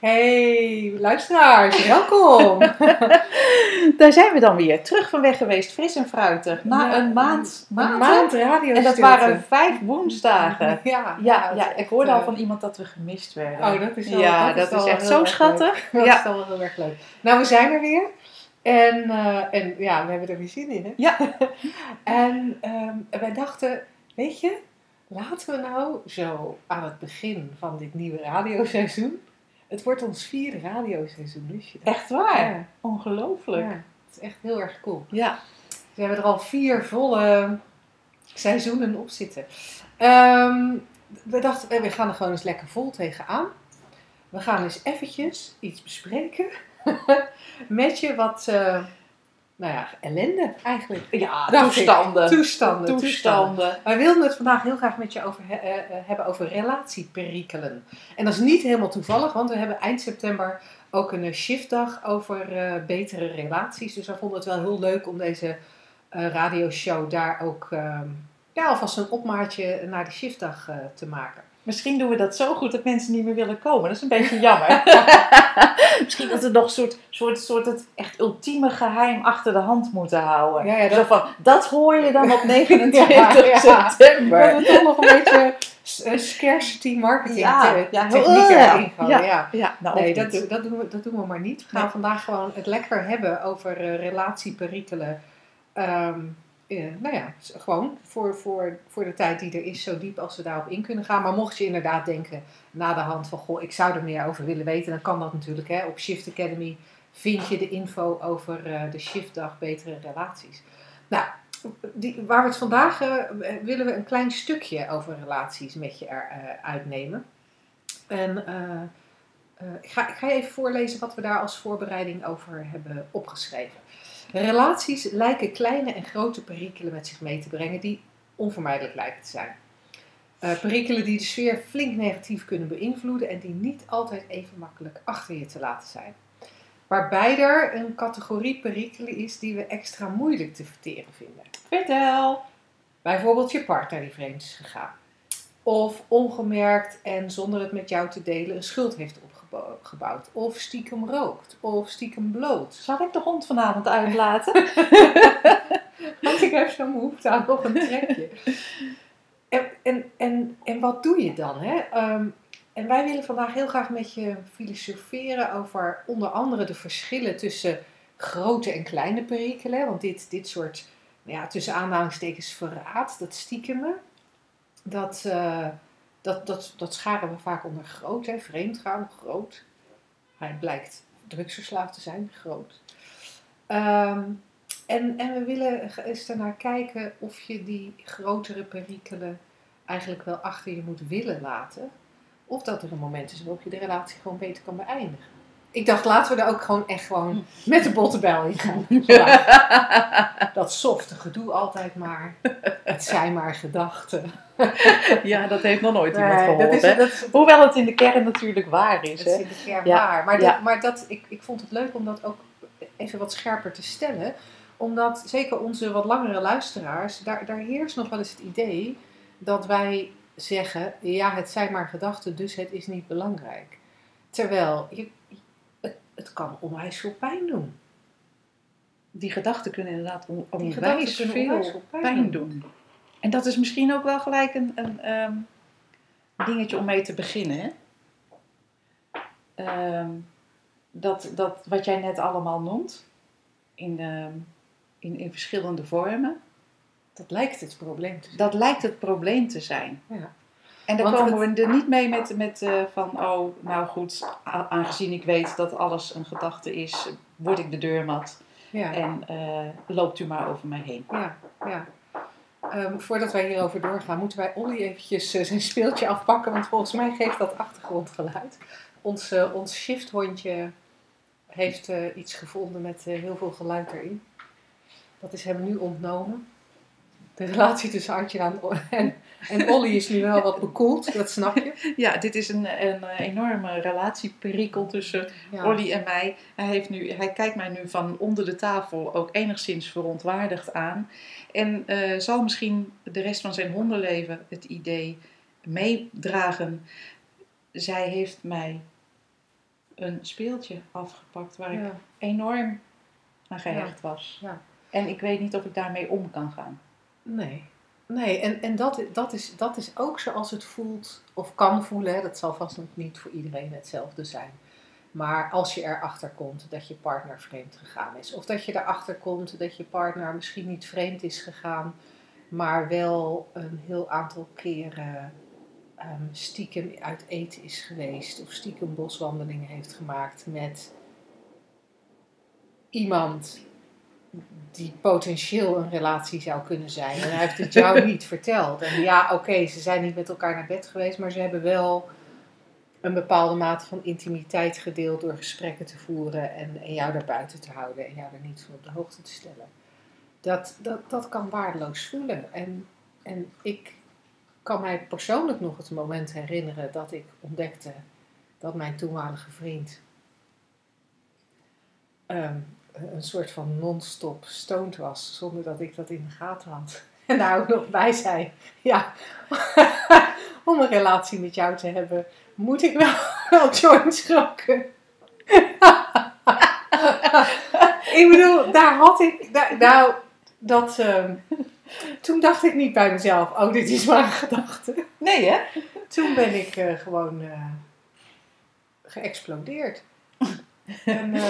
Hey, luisteraars, welkom! Daar zijn we dan weer. Terug van weg geweest, fris en fruitig. Na Ja, een maand. Een maand radio En dat waren vijf woensdagen. Ja, Ja, ja, ik hoorde al eh, van iemand dat we gemist werden. Oh, dat is wel Ja, dat is echt zo schattig. Dat Ja. is wel heel erg leuk. Nou, we zijn er weer. En, eh, en ja, we hebben er weer zin in, hè? Ja. en ehm, wij dachten, weet je, laten we nou zo aan het begin van dit nieuwe radioseizoen... Het wordt ons vierde radioseizoen, je dat? Echt waar? Ja. Ongelooflijk. Ja, het is echt heel erg cool. Ja. We hebben er al vier volle seizoenen op zitten. Ehm, we dachten, eh, we gaan er gewoon eens lekker vol tegenaan. We gaan eens eventjes iets bespreken met je wat, eh, nou ja, ellende eigenlijk. Ja, ik. toestanden. Toestanden, toestanden. Wij wilden het vandaag heel graag met je over eh, eh, hebben over relatieperikelen. En dat is niet helemaal toevallig, want we hebben eind september ook een eh, shiftdag over betere relaties. Dus wij vonden het wel heel leuk om deze radioshow daar ook ehm, ja, alvast een opmaatje naar de shiftdag te maken. Misschien doen we dat zo goed dat mensen niet meer willen komen. Dat is een beetje jammer. Misschien dat we nog een soort, soort, soort het echt ultieme geheim achter de hand moeten houden. Ja, ja, Zo dat- van, dat hoor je dan op 29 Ja, ja. september. Dat we toch nog een beetje eh, scarcity marketing Ja, ja, technieken erin gooien, ja. ja. Nou, Nee, dat, dat, doen we, dat doen we maar niet. We gaan Nee. vandaag gewoon het lekker hebben over eh, relatieperikelen. Ehm, eh, nou ja, gewoon voor, voor, voor de tijd die er is, zo diep als we daarop in kunnen gaan. Maar mocht je inderdaad denken na de hand van, goh, ik zou er meer over willen weten, dan kan dat natuurlijk. Hè. Op Shift Academy vind je de info over eh, de Shiftdag Betere Relaties. Nou, die, waar we het vandaag eh, willen we een klein stukje over relaties met je eruit uitnemen. En eh, eh, ik, ga, ik ga je even voorlezen wat we daar als voorbereiding over hebben opgeschreven. Relaties lijken kleine en grote perikelen met zich mee te brengen die onvermijdelijk lijken te zijn. Eh, perikelen die de sfeer flink negatief kunnen beïnvloeden en die niet altijd even makkelijk achter je te laten zijn. Waarbij er een categorie perikelen is die we extra moeilijk te verteren vinden. Vertel. Bijvoorbeeld je partner die vreemd is gegaan. Of ongemerkt en zonder het met jou te delen een schuld heeft opgebouwd. Of stiekem rookt. Of stiekem bloot. Zal ik de hond vanavond uitlaten? Want ik heb zo'n behoefte aan nog een trekje. En, en, en, en wat doe je dan? Hè? Ehm, en wij willen vandaag heel graag met je filosoferen over onder andere de verschillen tussen grote en kleine perikelen. Want dit, dit soort, nou ja, tussen aanhalingstekens verraad, dat stiekeme, dat, eh, dat, dat, dat scharen we vaak onder groot. Hè? Vreemdgaan, groot. Hij blijkt drugsverslaafd te zijn, groot. Ehm, en, en we willen eens ernaar kijken of je die grotere perikelen eigenlijk wel achter je moet willen laten. Of dat er een moment is waarop je de relatie gewoon beter kan beëindigen. Ik dacht, laten we er ook gewoon echt gewoon met de bottenbel in gaan. Dat softe gedoe altijd maar. Het zijn maar gedachten. Ja, dat heeft nog nooit iemand Nee, gehoord. dat is, hè? dat is, Hoewel het in de kern natuurlijk waar is. dat is in de kern Ja, waar. Maar, ja. dat, maar dat, ik, ik vond het leuk om dat ook even wat scherper te stellen. Omdat zeker onze wat langere luisteraars, daar, daar heerst nog wel eens het idee dat wij zeggen, ja het zijn maar gedachten, dus het is niet belangrijk. Terwijl je, het, kan onwijs veel pijn doen. Die gedachten kunnen inderdaad on- onwijs kunnen veel onwijs veel pijn pijn doen. doen. En dat is misschien ook wel gelijk een, een ehm, dingetje om mee te beginnen. Hè? Ehm, dat, dat wat jij net allemaal noemt, in, ehm, in, in verschillende vormen, Dat lijkt het probleem te zijn. dat lijkt het probleem te zijn. Ja. En dan Want komen we er niet mee met, met eh, van, oh, nou goed, aangezien ik weet dat alles een gedachte is, word ik de deurmat Ja. en eh, loopt u maar over mij heen. Ja, ja. Ehm, voordat wij hierover doorgaan, moeten wij Olly eventjes eh, zijn speeltje afpakken. Want volgens mij geeft dat achtergrondgeluid. Ons, ons shifthondje heeft iets gevonden met heel veel geluid erin. Dat is hem nu ontnomen. De relatie tussen Artje en, en, en Olly is nu wel wat bekoeld, dat snap je. Ja, dit is een, een enorme relatieperikel tussen Ja. Olly en mij. Hij, heeft nu, hij kijkt mij nu van onder de tafel ook enigszins verontwaardigd aan. En eh, zal misschien de rest van zijn hondenleven het idee meedragen. Zij heeft mij een speeltje afgepakt waar ik enorm aan gehecht was. Ja. En ik weet niet of ik daarmee om kan gaan. Nee. Nee, en, en dat, dat, is, dat is ook zoals het voelt, of kan voelen. Dat zal vast nog niet voor iedereen hetzelfde zijn. Maar als je erachter komt dat je partner vreemd gegaan is. Of dat je erachter komt dat je partner misschien niet vreemd is gegaan. Maar wel een heel aantal keren ehm, stiekem uit eten is geweest. Of stiekem boswandelingen heeft gemaakt met iemand die potentieel een relatie zou kunnen zijn. En hij heeft het jou niet verteld. En ja, oké, ze zijn niet met elkaar naar bed geweest, maar ze hebben wel een bepaalde mate van intimiteit gedeeld door gesprekken te voeren en, en jou daar buiten te houden en jou er niet van op de hoogte te stellen. Dat, dat, dat kan waardeloos voelen. En, en ik kan mij persoonlijk nog het moment herinneren dat ik ontdekte dat mijn toenmalige vriend ehm, een soort van non-stop stoned was, zonder dat ik dat in de gaten had. En daar ook nog bij zei, ja, om een relatie met jou te hebben, moet ik wel, wel joints roken. ik bedoel, daar had ik, daar, nou, dat, ehm, toen dacht ik niet bij mezelf, oh, dit is maar een gedachte. Nee, hè? Toen ben ik eh, gewoon eh, geëxplodeerd. en eh,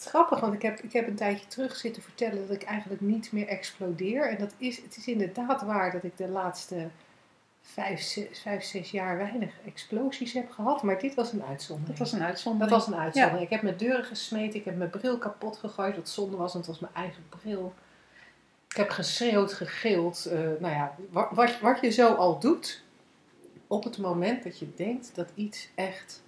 het is grappig, want ik heb, ik heb een tijdje terug zitten vertellen dat ik eigenlijk niet meer explodeer. En dat is, het is inderdaad waar dat ik de laatste vijf, zes, vijf, zes jaar weinig explosies heb gehad. Maar dit was een uitzondering. Dat was een uitzondering. Dat was een uitzondering. Ik heb mijn deuren gesmeten, ik heb mijn bril kapot gegooid, wat zonde was, want het was mijn eigen bril. Ik heb geschreeuwd, gegild. eh, nou ja, wat, wat, wat je zo al doet op het moment dat je denkt dat iets echt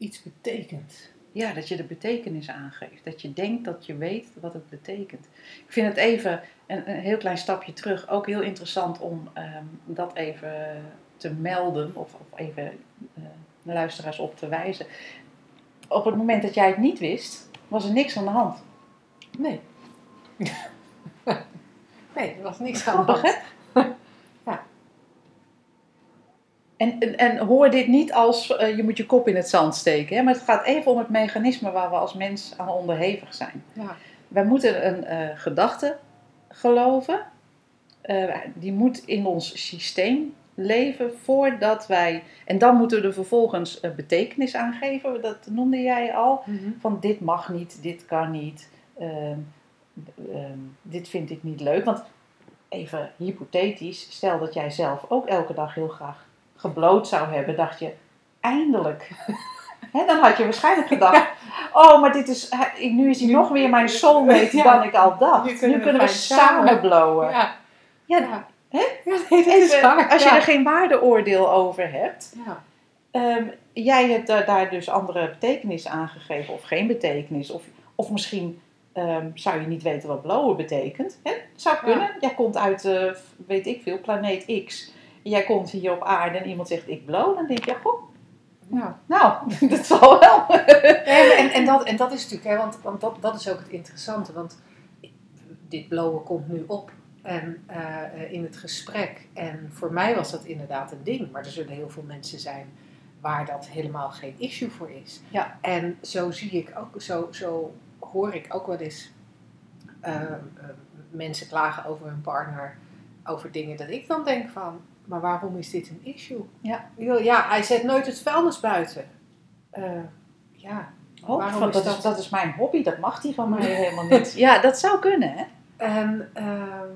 iets betekent. Ja, dat je de betekenis aangeeft. Dat je denkt dat je weet wat het betekent. Ik vind het even een, een heel klein stapje terug ook heel interessant om ehm, dat even te melden of, of even eh, de luisteraars op te wijzen. Op het moment dat jij het niet wist, was er niks aan de hand. Nee. nee, er was niks aan de hand. hè? Ja. En, en, en hoor dit niet als eh, je moet je kop in het zand steken. Hè? Maar het gaat even om het mechanisme waar we als mens aan onderhevig zijn. Ja. Wij moeten een eh, gedachte geloven. Eh, die moet in ons systeem leven voordat wij... En dan moeten we er vervolgens betekenis aan geven. Dat noemde jij al. Mhm. Van dit mag niet, dit kan niet. ehm, ehm, dit vind ik niet leuk. Want even hypothetisch, stel dat jij zelf ook elke dag heel graag gebloot zou hebben. Dacht je, eindelijk... Dan had je waarschijnlijk gedacht, oh, maar dit is, nu is hij nog weer mijn soulmate Ja. dan ik al dacht. Nu Nu kunnen we samen. blowen. Ja. Ja, nee, even, waar. als je er geen waardeoordeel over hebt. Ja. Ehm, jij hebt daar, daar dus andere betekenis aan gegeven of geen betekenis. Of, of misschien ehm, zou je niet weten wat blowen betekent. Hè? Zou kunnen. Jij komt uit, eh, weet ik veel, planeet X. Jij komt hier op aarde en iemand zegt ik blow. Dan denk je, goh, Ja. nou, dat zal wel. En, en, dat, en dat is natuurlijk, hè, want, want dat, dat is ook het interessante. Want dit blowen komt nu op en, eh, in het gesprek. En voor mij was dat inderdaad een ding. Maar er zullen heel veel mensen zijn waar dat helemaal geen issue voor is. Ja. En zo zie ik ook, zo, zo hoor ik ook wel eens eh, eh, mensen klagen over hun partner. Over dingen dat ik dan denk van, maar waarom is dit een issue? Ja. Ja, hij zet nooit het vuilnis buiten. Eh, ja, Oh, Waarom van, is dat, dat? Is, dat is mijn hobby, dat mag die van mij helemaal niet. Ja, dat zou kunnen, hè? En ehm, ehm,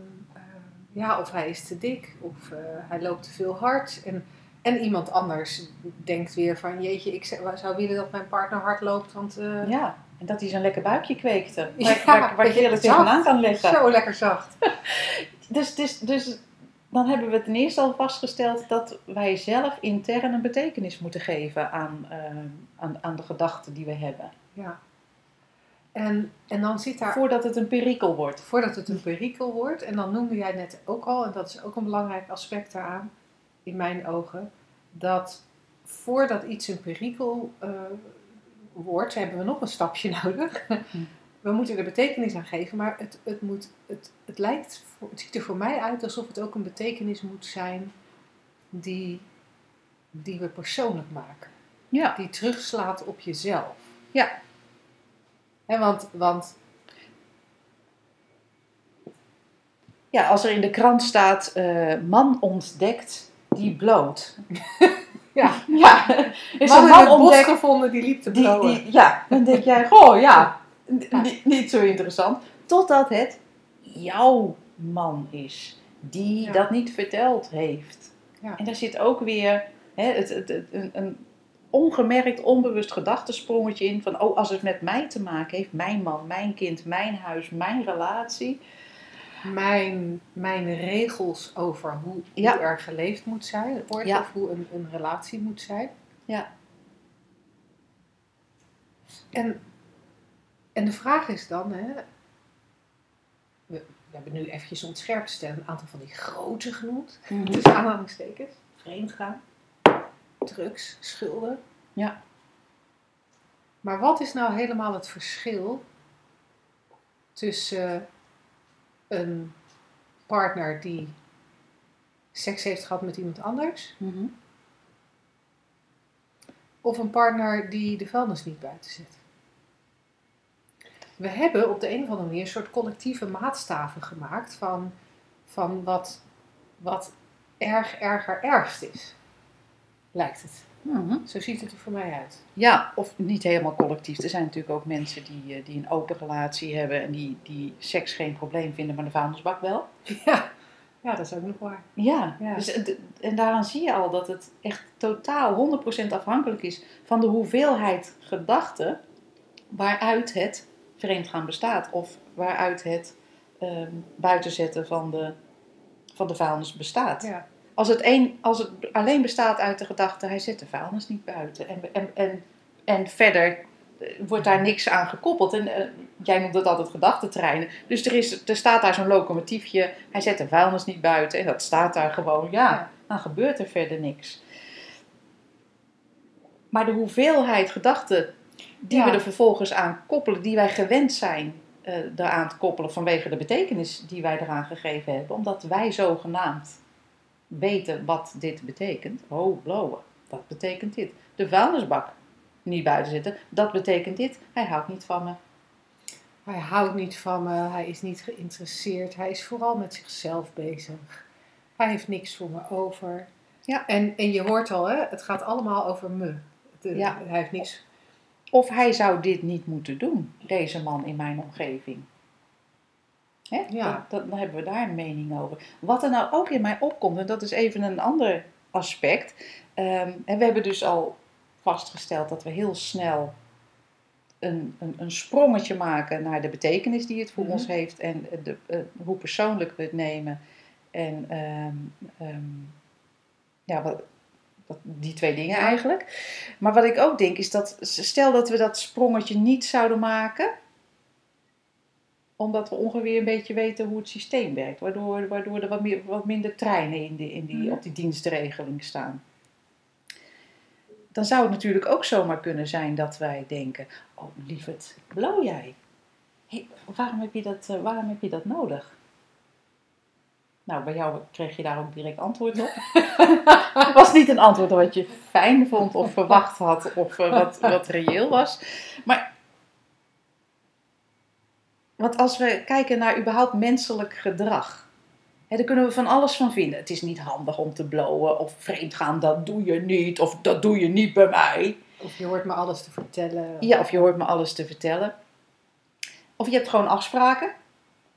ja, of hij is te dik, of eh, hij loopt te veel hard. En, en iemand anders denkt weer van, jeetje, ik zou, willen dat mijn partner hard loopt, want eh, Ja, en dat hij zo'n lekker buikje kweekte. Waar, Ja, waar, je er tegenaan kan leggen. zo lekker zacht. Dus, dus, dus dan hebben we ten eerste al vastgesteld dat wij zelf intern een betekenis moeten geven aan, eh, aan, aan de gedachten die we hebben. Ja. En, en dan zit daar Voordat het een perikel wordt. voordat het een perikel wordt. En dan noemde jij net ook al, en dat is ook een belangrijk aspect daaraan, in mijn ogen, dat voordat iets een perikel eh, wordt, hebben we nog een stapje nodig. We moeten er betekenis aan geven, maar het, het, moet, het, het, lijkt, het ziet er voor mij uit alsof het ook een betekenis moet zijn die, die we persoonlijk maken. Ja. Die terugslaat op jezelf. Ja. Hè, want, want Ja, als er in de krant staat, eh, man ontdekt die bloot. ja, Ja, is man een man ontdekt gevonden die liep te die, blowen. die, ja, dan denk jij, goh Ja. Niet, niet zo interessant. Totdat het jouw man is, die Ja. dat niet verteld heeft. Ja. En daar zit ook weer hè, het, het, het- een, een ongemerkt, onbewust gedachtesprongetje in van, oh, als het met mij te maken heeft, mijn man, mijn kind, mijn huis, mijn relatie. mijn, mijn regels over hoe, Ja. hoe er geleefd moet zijn, wordt, of hoe een, een relatie moet zijn. Ja. En, en de vraag is dan, hè, we, we hebben nu eventjes om het scherp te stellen een aantal van die grote genoemd, tussen aanhalingstekens, vreemdgaan, drugs, schulden. Ja. Maar wat is nou helemaal het verschil tussen een partner die seks heeft gehad met iemand anders Mhm. of een partner die de vuilnis niet buiten zet? We hebben op de een of andere manier een soort collectieve maatstaven gemaakt van, van wat, wat erg, erger, ergst is. Lijkt het. Mhm. Zo ziet het er voor mij uit. Ja, of niet helemaal collectief. Er zijn natuurlijk ook mensen die, eh, die een open relatie hebben en die, die seks geen probleem vinden, maar de vuilnisbak wel. Ja, ja dat is ook nog waar. Ja, Ja. Dus, en daaraan zie je al dat het echt totaal 100% afhankelijk is van de hoeveelheid gedachten waaruit het vreemdgaan bestaat. Of waaruit het ehm buitenzetten van de, van de vuilnis bestaat. Ja. Als, het een, als het alleen bestaat uit de gedachte, hij zet de vuilnis niet buiten. En, en, en, en verder eh, wordt daar niks aan gekoppeld. En eh, jij noemt het altijd gedachtentreinen. Dus er, is, er staat daar zo'n locomotiefje, hij zet de vuilnis niet buiten. En dat staat daar gewoon, ja, Ja. dan gebeurt er verder niks. Maar de hoeveelheid gedachten die Ja. we er vervolgens aan koppelen, die wij gewend zijn eh daaraan te koppelen vanwege de betekenis die wij eraan gegeven hebben, omdat wij zogenaamd weten wat dit betekent. Oh, blowen, dat betekent dit. De vuilnisbak niet buiten zitten, dat betekent dit. Hij houdt niet van me. Hij houdt niet van me, hij is niet geïnteresseerd, hij is vooral met zichzelf bezig. Hij heeft niks voor me over. Ja. En, en je hoort al, hè, het gaat allemaal over me. Ja. Hij heeft niks. Of hij zou dit niet moeten doen, deze man in mijn omgeving. Hè? Ja. Dat, dan hebben we daar een mening over. Wat er nou ook in mij opkomt, en dat is even een ander aspect. Ehm, en we hebben dus al vastgesteld dat we heel snel een, een, een sprongetje maken naar de betekenis die het voor Mhm. ons heeft en de, eh, hoe persoonlijk we het nemen. En ehm, ehm, ja, wat, die twee dingen eigenlijk. Maar wat ik ook denk is dat, stel dat we dat sprongetje niet zouden maken, omdat we ongeveer een beetje weten hoe het systeem werkt, waardoor, waardoor er wat, meer, wat minder treinen in die, in die, Mhm. op die dienstregeling staan. Dan zou het natuurlijk ook zomaar kunnen zijn dat wij denken: Oh, lieverd, blauw jij? Hé, waarom, heb je dat, eh, waarom heb je dat nodig? Nou, bij jou kreeg je daar ook direct antwoord op. Het was niet een antwoord wat je fijn vond of verwacht had of eh, wat, wat reëel was. Maar want als we kijken naar überhaupt menselijk gedrag, hè, daar kunnen we van alles van vinden. Het is niet handig om te blowen of vreemd gaan, dat doe je niet of dat doe je niet bij mij. Of je hoort me alles te vertellen. Ja, of je hoort me alles te vertellen. Of je hebt gewoon afspraken.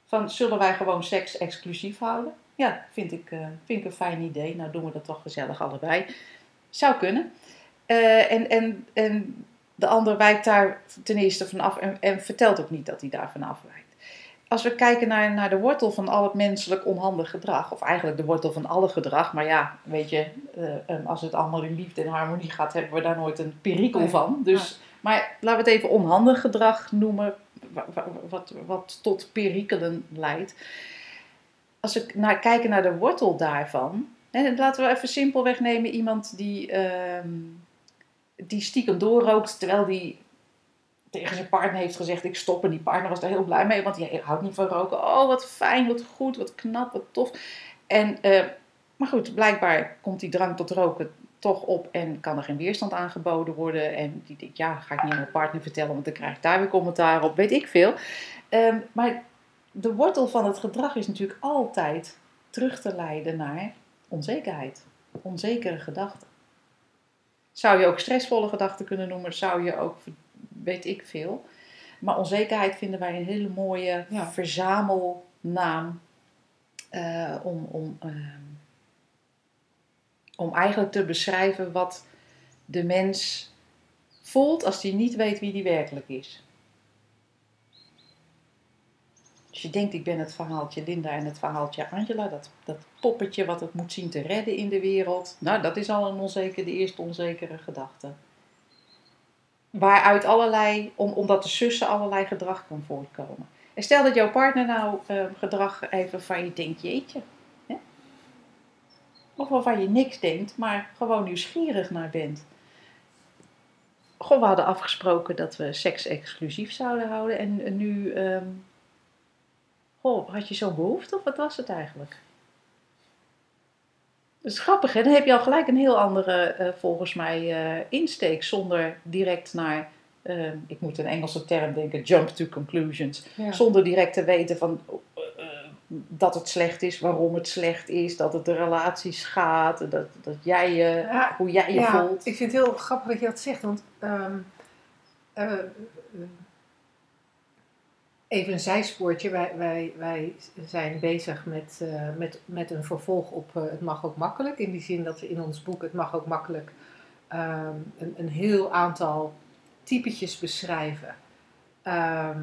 Van, zullen wij gewoon seks exclusief houden? Ja, vind ik, eh, vind ik een fijn idee. Nou doen we dat toch gezellig allebei. Zou kunnen. Eh, en, en, en de ander wijkt daar ten eerste van af en, en vertelt ook niet dat hij daarvan afwijkt. Als we kijken naar, naar de wortel van al het menselijk onhandig gedrag, of eigenlijk de wortel van alle gedrag, maar ja, weet je, eh, als het allemaal in liefde en harmonie gaat, hebben we daar nooit een perikel van. Dus, Maar laten we het even onhandig gedrag noemen, wat, wat tot perikelen leidt. Als we naar, kijken naar de wortel daarvan, hè, laten we even simpelweg nemen iemand die, ehm, die stiekem doorrookt terwijl die tegen zijn partner heeft gezegd ik stop en die partner was daar heel blij mee, want die houdt niet van roken. Oh, wat fijn, wat goed, wat knap, wat tof. En, eh, maar goed, blijkbaar komt die drang tot roken toch op en kan er geen weerstand aangeboden worden. En die denkt, ja, ga ik niet aan mijn partner vertellen, want dan krijg ik daar weer commentaar op, weet ik veel. Ehm, maar de wortel van het gedrag is natuurlijk altijd terug te leiden naar onzekerheid. Onzekere gedachten. Zou je ook stressvolle gedachten kunnen noemen, zou je ook, weet ik veel. Maar onzekerheid vinden wij een hele mooie Ja. verzamelnaam eh, om, om, ehm, om eigenlijk te beschrijven wat de mens voelt als hij niet weet wie die werkelijk is. Als je denkt, ik ben het verhaaltje Linda en het verhaaltje Angela, dat, dat poppetje wat het moet zien te redden in de wereld. Nou, dat is al een onzeker, de eerste onzekere gedachte. Waaruit allerlei, om, omdat de sussen allerlei gedrag kan voortkomen. En stel dat jouw partner nou eh, gedrag even van je denkt, jeetje. Of waarvan je niks denkt, maar gewoon nieuwsgierig naar bent. Goh, we hadden afgesproken dat we seks exclusief zouden houden. En nu, ehm, goh, had je zo'n behoefte of wat was het eigenlijk? Dat is grappig, hè? Dan heb je al gelijk een heel andere, eh, volgens mij, eh, insteek. Zonder direct naar, eh, ik moet een Engelse term denken, jump to conclusions. Ja. Zonder direct te weten van, dat het slecht is, waarom het slecht is, dat het de relaties gaat, dat, dat jij je, Ja, hoe jij je ja, voelt. ik vind het heel grappig dat je dat zegt, want ehm, eh, eh, even een zijspoortje. Wij, wij, wij zijn bezig met, eh, met, met een vervolg op Het mag ook makkelijk. In die zin dat we in ons boek Het mag ook makkelijk ehm, een, een heel aantal typetjes beschrijven. Ehm,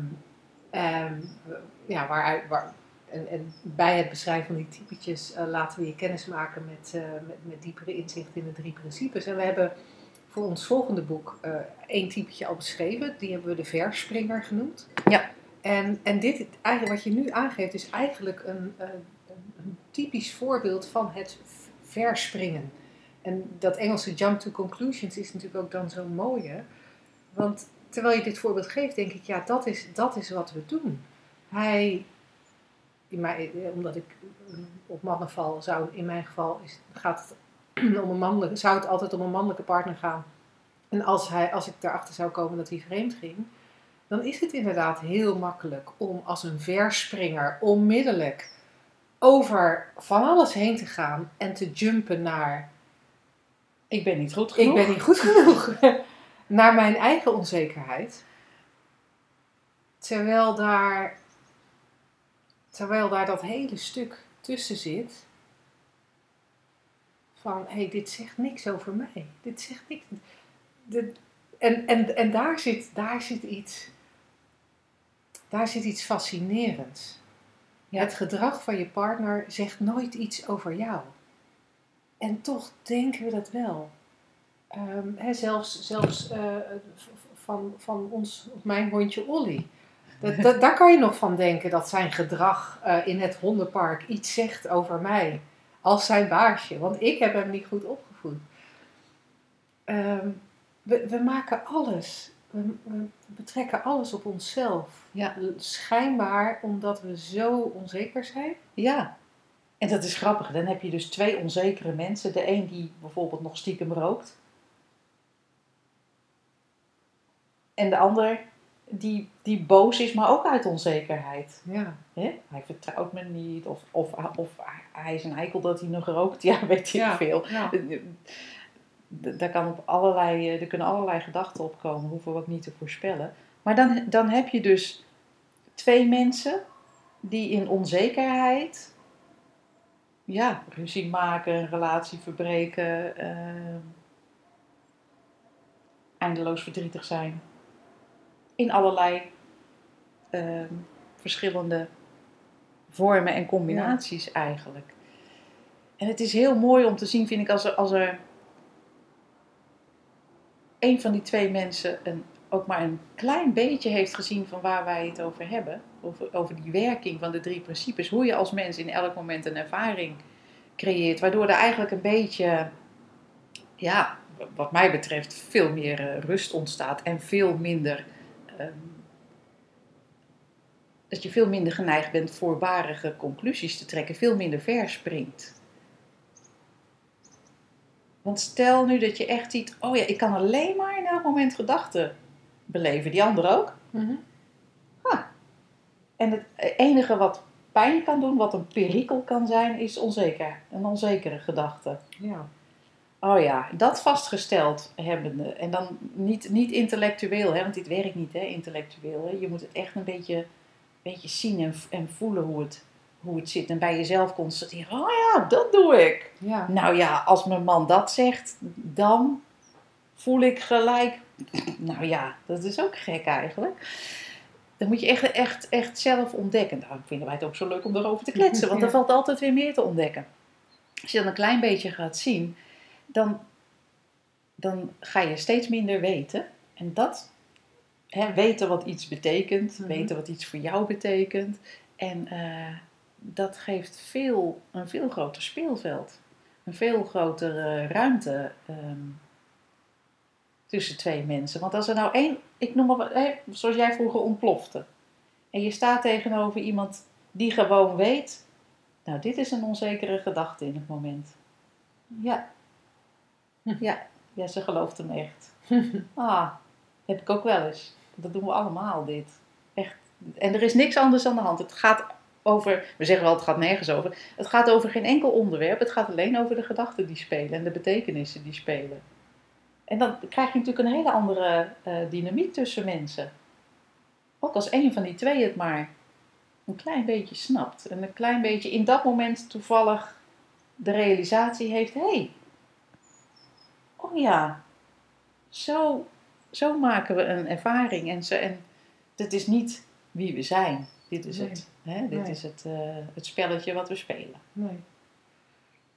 en ja, waaruit, waar, en, en bij het beschrijven van die typetjes eh, laten we je kennis maken met, eh, met, met diepere inzicht in de drie principes. En we hebben voor ons volgende boek eh, één typetje al beschreven. Die hebben we de verspringer genoemd. Ja. En, en dit, eigenlijk wat je nu aangeeft, is eigenlijk een, een, een typisch voorbeeld van het verspringen. En dat Engelse jump to conclusions is natuurlijk ook dan zo'n mooie. Want terwijl je dit voorbeeld geeft, denk ik, ja, dat is, dat is wat we doen. Hij, in mijn, eh, omdat ik eh, op mannen val, zou in mijn geval is, gaat het om een mannelijke, zou het altijd om een mannelijke partner gaan. En als, hij, als ik daarachter zou komen dat hij vreemd ging, dan is het inderdaad heel makkelijk om als een verspringer onmiddellijk over van alles heen te gaan en te jumpen naar Ik ben niet goed genoeg. ik ben niet goed genoeg. Naar mijn eigen onzekerheid. Terwijl daar, terwijl daar dat hele stuk tussen zit. Van, hé, hey, dit zegt niks over mij. Dit zegt niks. En en, en daar, zit, daar zit iets. Daar zit iets fascinerends. Ja. Het gedrag van je partner zegt nooit iets over jou. En toch denken we dat wel. Ehm, zelfs zelfs eh, van, van ons, mijn hondje Olly. Dat, dat, daar kan je nog van denken dat zijn gedrag eh, in het hondenpark iets zegt over mij. Als zijn baasje. Want ik heb hem niet goed opgevoed. Ehm, we, we maken alles. We, we betrekken alles op onszelf. Ja. Schijnbaar omdat we zo onzeker zijn. Ja. En dat is grappig. Dan heb je dus twee onzekere mensen. De een die bijvoorbeeld nog stiekem rookt. En de ander die, die boos is, maar ook uit onzekerheid. Ja. Hij vertrouwt me niet. Of, of, of hij is een eikel dat hij nog rookt. Ja, weet ik Ja. veel. ja. Daar kan op allerlei, eh, er kunnen allerlei gedachten opkomen, hoeven we ook niet te voorspellen. Maar dan, dan heb je dus twee mensen die in onzekerheid ja, ruzie maken, een relatie verbreken, eh, eindeloos verdrietig zijn. In allerlei eh, verschillende vormen en combinaties eigenlijk. En het is heel mooi om te zien, vind ik, als er, als er een van die twee mensen een ook maar een klein beetje heeft gezien van waar wij het over hebben, over, over die werking van de drie principes, hoe je als mens in elk moment een ervaring creëert, waardoor er eigenlijk een beetje, ja, wat mij betreft, veel meer eh, rust ontstaat en veel minder. Ehm, dat je veel minder geneigd bent voorbarige conclusies te trekken, veel minder verspringt. Want stel nu dat je echt ziet, oh ja, ik kan alleen maar in elk moment gedachten beleven, die ander ook. En het enige wat pijn kan doen, wat een perikel kan zijn, is onzeker. Een onzekere gedachte. Ja. Oh ja, dat vastgesteld hebbende. En dan niet, niet intellectueel, hè, want dit werkt niet hè, intellectueel. Hè. Je moet het echt een beetje, beetje zien en, en voelen hoe het, hoe het zit. En bij jezelf constateren, oh ja, dat doe ik. Ja. Nou ja, als mijn man dat zegt, dan voel ik gelijk. Nou ja, dat is ook gek eigenlijk. Dan moet je echt, echt, echt zelf ontdekken. Daarom vinden wij het ook zo leuk om erover te kletsen, want er valt altijd weer meer te ontdekken. Als je dan een klein beetje gaat zien, dan, dan ga je steeds minder weten. En dat, hè, weten wat iets betekent, Mhm. weten wat iets voor jou betekent. En eh, dat geeft veel, een veel groter speelveld. Een veel grotere ruimte ehm, tussen twee mensen. Want als er nou één, ik noem maar hè, zoals jij vroeger ontplofte. En je staat tegenover iemand die gewoon weet, nou dit is een onzekere gedachte in het moment. Ja. Ja, ja ze gelooft hem echt. Ah, heb ik ook wel eens. Dat doen we allemaal dit. Echt. En er is niks anders aan de hand. Het gaat over, we zeggen wel het gaat nergens over. Het gaat over geen enkel onderwerp. Het gaat alleen over de gedachten die spelen en de betekenissen die spelen. En dan krijg je natuurlijk een hele andere eh, dynamiek tussen mensen. Ook als een van die twee het maar een klein beetje snapt. En een klein beetje in dat moment toevallig de realisatie heeft: hé, hey, oh ja, zo, zo maken we een ervaring. En, zo, en dit is niet wie we zijn. Dit is Nee. het. Hè? Dit Nee. is het, eh, het spelletje wat we spelen. Nee.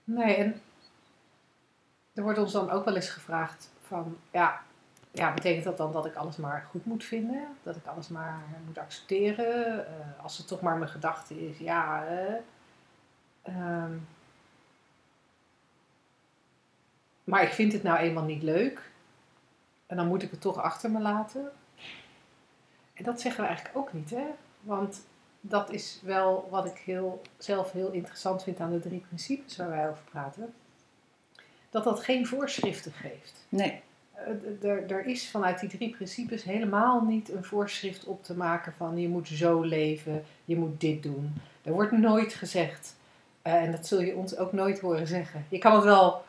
Nee, en er wordt ons dan ook wel eens gevraagd van, ja, ja, betekent dat dan dat ik alles maar goed moet vinden? Dat ik alles maar moet accepteren? Eh, als het toch maar mijn gedachte is, ja. ehm, maar ik vind het nou eenmaal niet leuk. En dan moet ik het toch achter me laten. En dat zeggen we eigenlijk ook niet, hè? Want dat is wel wat ik heel, zelf heel interessant vind aan de drie principes waar wij over praten. Dat dat geen voorschriften geeft. Nee. Eh, Er, er is vanuit die drie principes helemaal niet een voorschrift op te maken van je moet zo leven, je moet dit doen. Er wordt nooit gezegd, eh, en dat zul je ons ook nooit horen zeggen. Je kan het wel,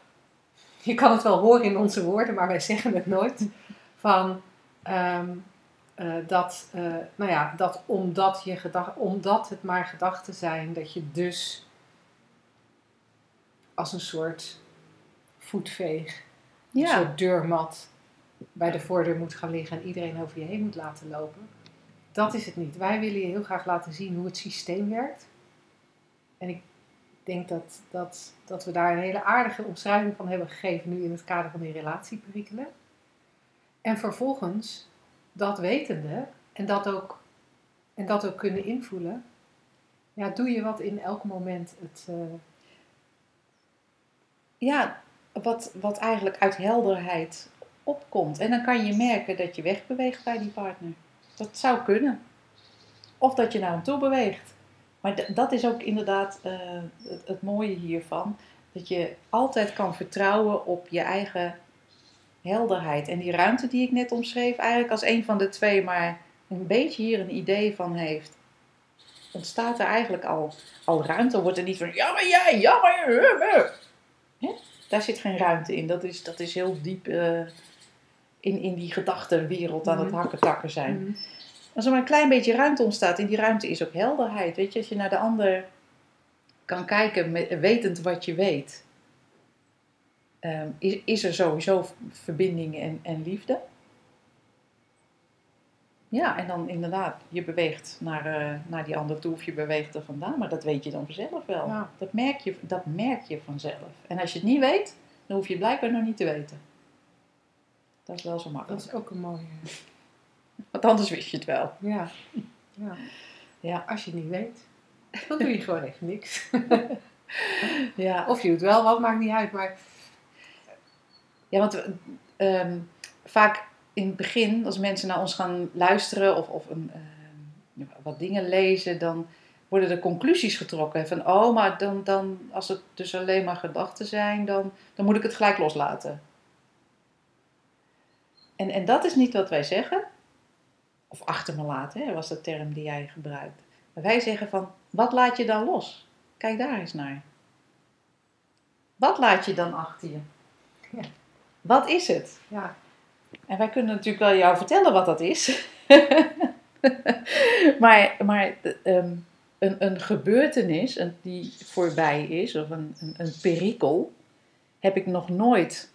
je kan het wel horen in onze woorden, maar wij zeggen het nooit. Van ehm, eh, dat, eh, nou ja, dat omdat, je gedach, omdat het maar gedachten zijn, dat je dus als een soort voetveeg een soort deurmat bij de voordeur moet gaan liggen en iedereen over je heen moet laten lopen. Dat is het niet. Wij willen je heel graag laten zien hoe het systeem werkt. En ik denk dat, dat, dat we daar een hele aardige omschrijving van hebben gegeven nu in het kader van die relatieperikelen. En vervolgens, dat wetende en dat ook, en dat ook kunnen invoelen, ja, doe je wat in elk moment het, eh, ja, wat, wat eigenlijk uit helderheid opkomt. En dan kan je merken dat je wegbeweegt bij die partner. Dat zou kunnen. Of dat je naar hem toe beweegt. Maar dat is ook inderdaad eh, het, het mooie hiervan. Dat je altijd kan vertrouwen op je eigen helderheid. En die ruimte die ik net omschreef, eigenlijk als een van de twee maar een beetje hier een idee van heeft. Ontstaat er eigenlijk al, al ruimte? Wordt er niet van, ja maar jij, ja maar je, Hè? Daar zit geen ruimte in. Dat is, dat is heel diep eh, in, in die gedachtenwereld aan het Mhm. hakken takken zijn. Als er maar een klein beetje ruimte ontstaat, en die ruimte is ook helderheid. Weet je, als je naar de ander kan kijken, met, wetend wat je weet, ehm, is, is er sowieso verbinding en, en liefde. Ja, en dan inderdaad, je beweegt naar, eh, naar die ander toe of je beweegt er vandaan, maar dat weet je dan vanzelf wel. Ja. Dat, merk je, dat merk je vanzelf. En als je het niet weet, dan hoef je het blijkbaar nog niet te weten. Dat is wel zo Dat makkelijk. is ook een mooie. Want anders wist je het wel. Ja. ja. Ja. Als je het niet weet, dan doe je gewoon even niks. Ja, Of je doet wel wat, maakt niet uit. Maar ja want ehm, vaak in het begin, als mensen naar ons gaan luisteren of, of een, ehm, wat dingen lezen, dan worden er conclusies getrokken. Van, oh, maar dan, dan, als het dus alleen maar gedachten zijn, dan, dan moet ik het gelijk loslaten. En, en dat is niet wat wij zeggen. Of achter me laten, hè, was de term die jij gebruikt. Maar wij zeggen van, wat laat je dan los? Kijk daar eens naar. Wat laat je dan achter je? Ja. Wat is het? ja, En wij kunnen natuurlijk wel jou vertellen wat dat is. maar maar ehm, een, een gebeurtenis een, die voorbij is, of een, een, een perikel, heb ik nog nooit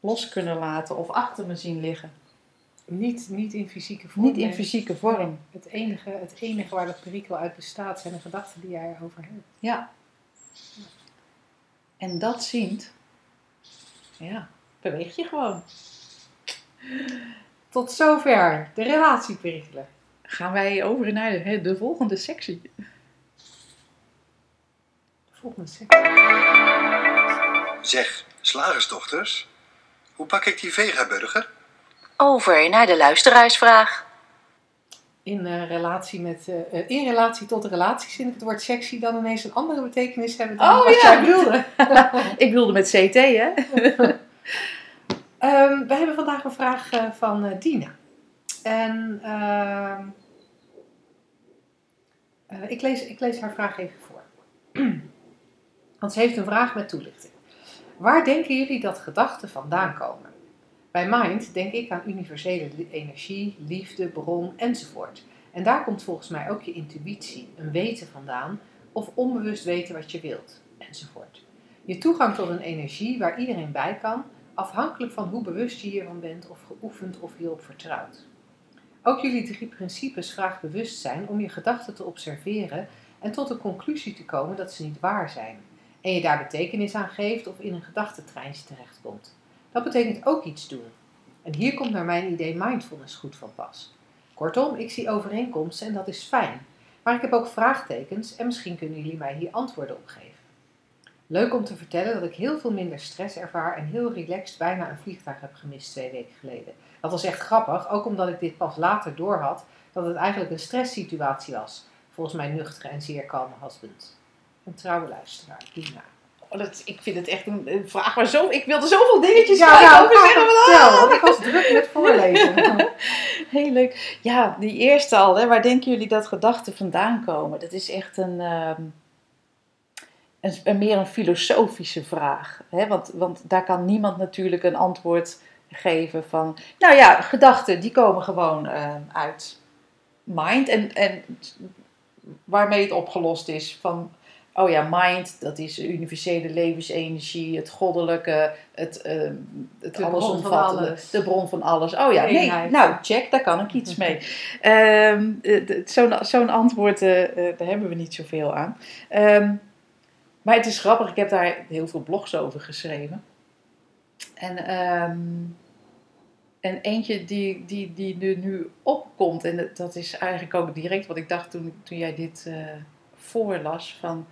los kunnen laten of achter me zien liggen. Niet, niet in fysieke vorm. Niet in nee. fysieke vorm. Het enige, het enige waar dat perikel uit bestaat zijn de gedachten die jij erover hebt. Ja. En dat ziend, ja, beweeg je gewoon. Tot zover de relatieperikelen. Gaan wij over naar de, de volgende sectie. De volgende sectie. Zeg, slagersdochters, hoe pak ik die vegaburger? Over naar de luisteraarsvraag. In, eh, relatie met, eh, eh, in relatie tot de relaties vind ik het woord sexy dan ineens een andere betekenis hebben dan Oh, wat ja. jij wilde. Ik wilde met CT, hè? Ehm, we hebben vandaag een vraag eh, van eh, Dina. En ehm, eh, ik, lees, ik lees haar vraag even voor. Want ze heeft een vraag met toelichting. Waar denken jullie dat gedachten vandaan komen? Bij mind denk ik aan universele energie, liefde, bron enzovoort. En daar komt volgens mij ook je intuïtie, een weten vandaan of onbewust weten wat je wilt enzovoort. Je toegang tot een energie waar iedereen bij kan, afhankelijk van hoe bewust je hiervan bent of geoefend of hierop vertrouwt. Ook jullie drie principes vragen bewustzijn om je gedachten te observeren en tot de conclusie te komen dat ze niet waar zijn. En je daar betekenis aan geeft of in een gedachtentreintje terechtkomt. Dat betekent ook iets doen. En hier komt naar mijn idee mindfulness goed van pas. Kortom, ik zie overeenkomsten en dat is fijn. Maar ik heb ook vraagtekens en misschien kunnen jullie mij hier antwoorden op geven. Leuk om te vertellen dat ik heel veel minder stress ervaar en heel relaxed bijna een vliegtuig heb gemist twee weken geleden. Dat was echt grappig, ook omdat ik dit pas later doorhad dat het eigenlijk een stresssituatie was. Volgens mijn nuchtere en zeer kalme husband. Een trouwe luisteraar, Dina. Oh, dat, ik vind het echt een, een vraag waar zo... Ik wilde zoveel dingetjes Ja, nou, over zeggen. maar maar- want ik was druk met voorlezen. Heel leuk. Ja, die eerste al. Hè, waar denken jullie dat gedachten vandaan komen? Dat is echt een, een, een meer een filosofische vraag. Hè? Want, want daar kan niemand natuurlijk een antwoord geven van... Nou ja, gedachten die komen gewoon ehm, uit mind. En, en waarmee het opgelost is van... Oh ja, mind, dat is universele levensenergie, het goddelijke, het, ehm het De bron van allesomvattende, alles. de bron van alles. Oh ja, nee, nou check, daar kan ik iets mee. D- Zo'n zo'n antwoord, eh, eh, daar hebben we niet zoveel aan. Ehm, maar het is grappig, ik heb daar heel veel blogs over geschreven. En, en eentje die, die, die er nu opkomt, en dat- is eigenlijk ook direct wat ik dacht toen, toen jij dit voorlas, van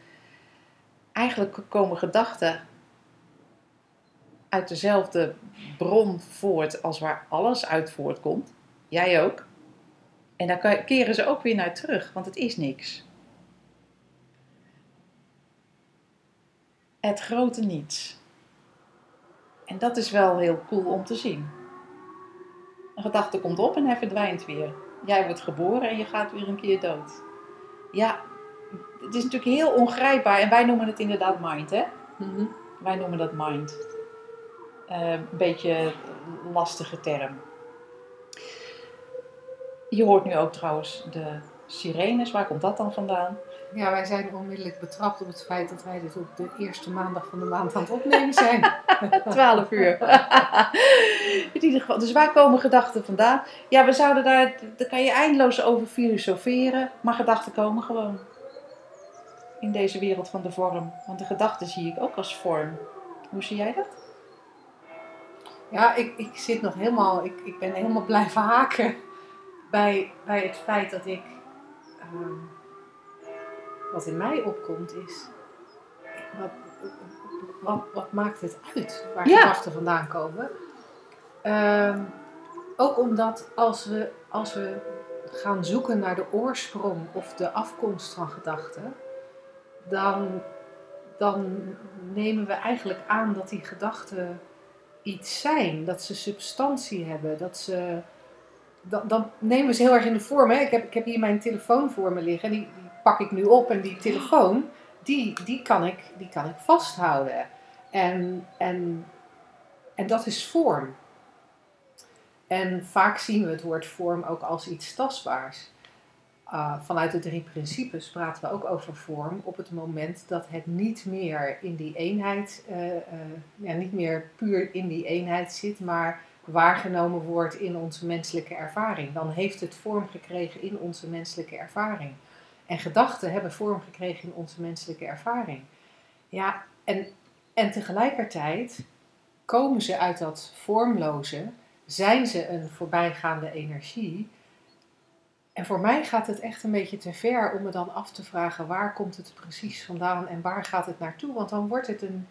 eigenlijk komen gedachten uit dezelfde bron voort als waar alles uit voortkomt. Jij ook. En kan- keren ze ook weer naar terug, want het is niks. Het grote niets. En dat is wel heel cool om te zien. Een gedachte komt op en hij verdwijnt weer. Jij wordt geboren en je gaat weer een keer dood. Ja, het is natuurlijk heel ongrijpbaar en wij noemen het inderdaad mind, hè? Mhm. Wij noemen dat mind. Eh, een beetje een lastige term. Je hoort nu ook trouwens de sirenes. Waar komt dat dan vandaan? Ja, wij zijn onmiddellijk betrapt op het feit dat wij dit op de eerste maandag van de maand aan het opnemen zijn. 12 uur. In ieder geval, dus waar komen gedachten vandaan? Ja, we zouden daar, daar kan je eindeloos over filosoferen, maar gedachten komen gewoon. In deze wereld van de vorm. Want de gedachten zie ik ook als vorm. Hoe zie jij dat? Ja, ik, ik zit nog helemaal, ik, ik ben helemaal blijven haken bij, bij het feit dat ik. ehm, wat in mij opkomt is. Wat, wat, wat maakt het uit waar Ja. gedachten vandaan komen? Ehm, ook omdat als we, als we gaan zoeken naar de oorsprong of de afkomst van gedachten, dan, dan nemen we eigenlijk aan dat die gedachten iets zijn, dat ze substantie hebben, dat ze. Dan, dan nemen we ze heel erg in de vorm. Hè? Ik, heb, ik heb hier mijn telefoon voor me liggen, die, die pak ik nu op en die telefoon, die, die, kan, ik, die kan ik vasthouden. En, en, en dat is vorm. En vaak zien we het woord vorm ook als iets tastbaars. Ah, vanuit de drie principes praten we ook over vorm op het moment dat het niet meer in die eenheid, eh, eh, ja, niet meer puur in die eenheid zit, maar waargenomen wordt in onze menselijke ervaring. Dan heeft het vorm gekregen in onze menselijke ervaring. En gedachten hebben vorm gekregen in onze menselijke ervaring. Ja, en, en tegelijkertijd komen ze uit dat vormloze, zijn ze een voorbijgaande energie. En voor mij gaat het echt een beetje te ver om me dan af te vragen waar komt het precies vandaan en waar gaat het naartoe. Want dan wordt het een,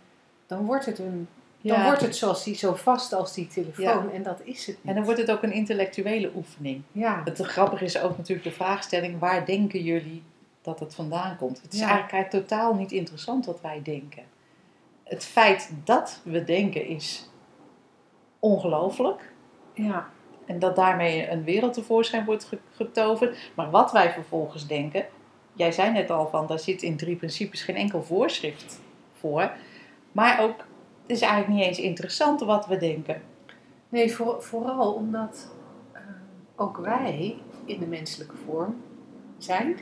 dan wordt het een, dan Ja. wordt het zoals die, zo vast als die telefoon en dat is het niet. En dan wordt het ook een intellectuele oefening. ja, Het grappige is ook natuurlijk de vraagstelling: waar denken jullie dat het vandaan komt? Het is eigenlijk totaal niet interessant wat wij denken. Het feit dat we denken is ongelooflijk. ja, En dat daarmee een wereld tevoorschijn wordt ge- getoverd. Maar wat wij vervolgens denken, jij zei net al van, daar zit in drie principes geen enkel voorschrift voor. Maar ook, het is eigenlijk niet eens interessant wat we denken. Nee, voor, vooral omdat eh, ook wij in de menselijke vorm zijn.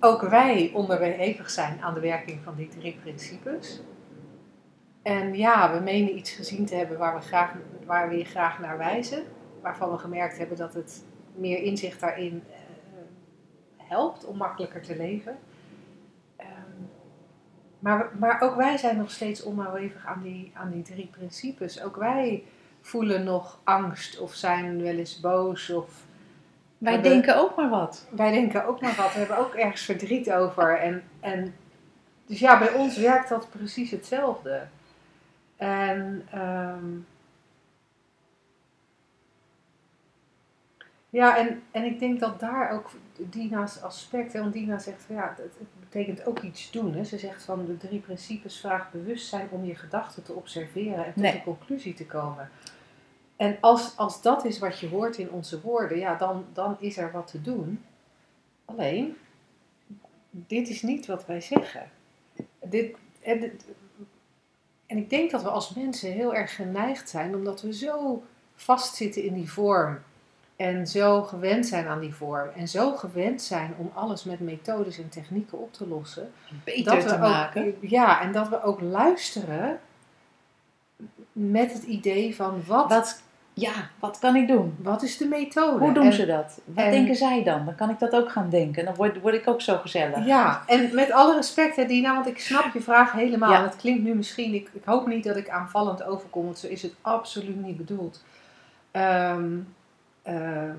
Ook wij onderhevig zijn aan de werking van die drie principes. En ja, we menen iets gezien te hebben waar we, graag, waar we je graag naar wijzen. Waarvan we gemerkt hebben dat het meer inzicht daarin eh, helpt om makkelijker te leven. Ehm, maar, maar ook wij zijn nog steeds onderhevig aan die, aan die drie principes. Ook wij voelen nog angst of zijn wel eens boos of Wij denken ook maar wat. wij denken ook maar wat, we hebben ook ergens verdriet over. En, en, dus ja, bij ons werkt dat precies hetzelfde. En ehm, ja, en, en ik denk dat daar ook Dina's aspect, hè, want Dina zegt van ja, het, het betekent ook iets doen. Hè. Ze zegt van de drie principes vraagt bewustzijn om je gedachten te observeren en tot Nee. een conclusie te komen. En als, als dat is wat je hoort in onze woorden, ja, dan, dan is er wat te doen. Alleen, dit is niet wat wij zeggen. Dit, en, dit- en ik denk dat we als mensen heel erg geneigd zijn, omdat we zo vastzitten in die vorm. En zo gewend zijn aan die vorm. En zo gewend zijn om alles met methodes en technieken op te lossen. Beter we te ook, maken. Ja, en dat we ook luisteren met het idee van wat, Wat, ja, wat kan ik doen? wat is de methode? Hoe doen En- ze dat? Wat en- denken zij dan? Dan kan ik dat ook gaan denken. Dan word, word ik ook zo gezellig. Ja, en met alle respect, hè, Dina, want ik snap je vraag helemaal. Ja. En het klinkt nu misschien, ik, ik hoop niet dat ik aanvallend overkom, want zo is het absoluut niet bedoeld. Ehm, ehm,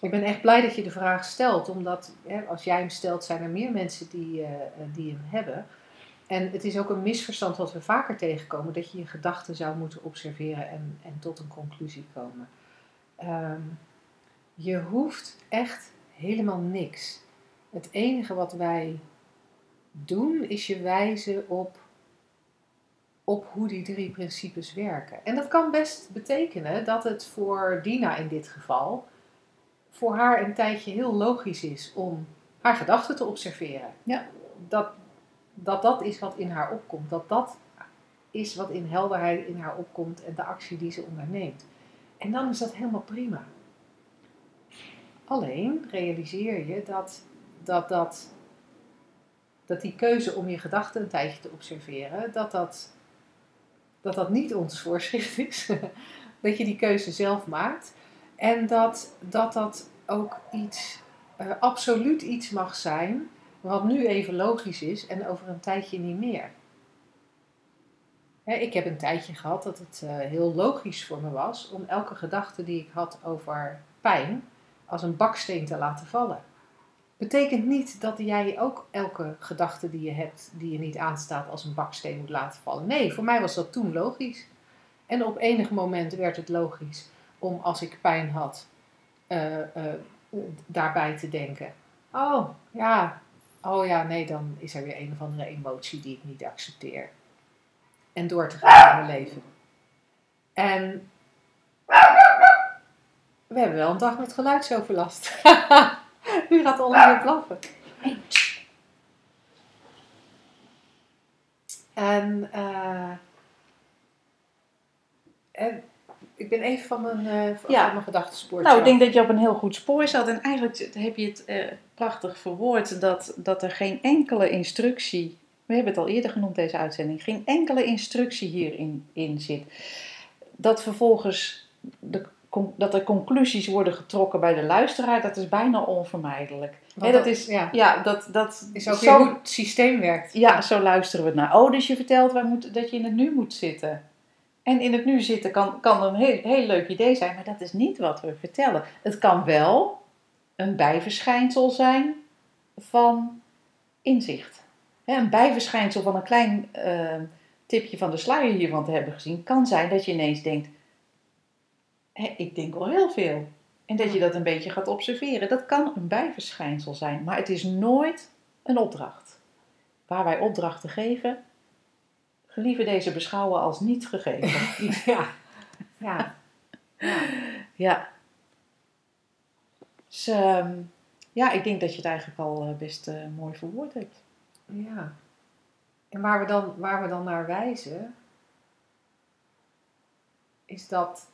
ik ben echt blij dat je de vraag stelt, omdat hè, als jij hem stelt, zijn er meer mensen die, eh, die hem hebben. En het is ook een misverstand wat we vaker tegenkomen, dat je je gedachten zou moeten observeren en, en tot een conclusie komen. Ehm, je hoeft echt helemaal niks. Het enige wat wij doen is je wijzen op, op hoe die drie principes werken. En dat kan best betekenen dat het voor Dina in dit geval, voor haar een tijdje heel logisch is om haar gedachten te observeren. Ja. Dat, dat dat is wat in haar opkomt. Dat dat is wat in helderheid in haar opkomt en de actie die ze onderneemt. En dan is dat helemaal prima. Alleen realiseer je dat, dat, dat, dat die keuze om je gedachten een tijdje te observeren, dat dat, dat, dat niet ons voorschrift is. dat je die keuze zelf maakt. En dat dat, dat ook iets, eh, absoluut iets mag zijn, wat nu even logisch is en over een tijdje niet meer. Hè, ik heb een tijdje gehad dat het eh, heel logisch voor me was om elke gedachte die ik had over pijn als een baksteen te laten vallen. Betekent niet dat jij ook elke gedachte die je hebt, die je niet aanstaat, als een baksteen moet laten vallen. Nee, voor mij was dat toen logisch. En op enig moment werd het logisch om als ik pijn had, eh, eh, daarbij te denken. Oh, ja, oh ja, nee, dan is er weer een of andere emotie die ik niet accepteer. En door te gaan in mijn leven. En we hebben wel een dag met geluidsoverlast. nu gaat Ollie weer blaffen. En, eh, en ik ben even van mijn, van Ja. mijn gedachtenspoortje Nou, ik denk dat je op een heel goed spoor zat. En eigenlijk heb je het eh, prachtig verwoord dat, dat er geen enkele instructie. We hebben het al eerder genoemd, deze uitzending. Geen enkele instructie hierin in zit. Dat vervolgens de, dat er conclusies worden getrokken bij de luisteraar, dat is bijna onvermijdelijk. Dat is, ja, ja, dat, dat is ook zo- hoe het systeem werkt. Ja, zo luisteren we het naar. Oh, dus je vertelt wij moeten, dat je in het nu moet zitten. En in het nu zitten kan, kan een heel, heel leuk idee zijn, maar dat is niet wat we vertellen. Het kan wel een bijverschijnsel zijn van inzicht. Een bijverschijnsel van een klein eh, tipje van de sluier hiervan te hebben gezien, kan zijn dat je ineens denkt: ik denk al heel veel. En dat je dat een beetje gaat observeren. Dat kan een bijverschijnsel zijn, maar het is nooit een opdracht waar wij opdrachten geven, gelieve deze beschouwen als niet gegeven. Ja. Ja. ja. ja. Dus ehm, ja, ik denk dat je het eigenlijk al eh, best eh, mooi verwoord hebt. Ja. En waar we dan, waar we dan naar wijzen, is dat,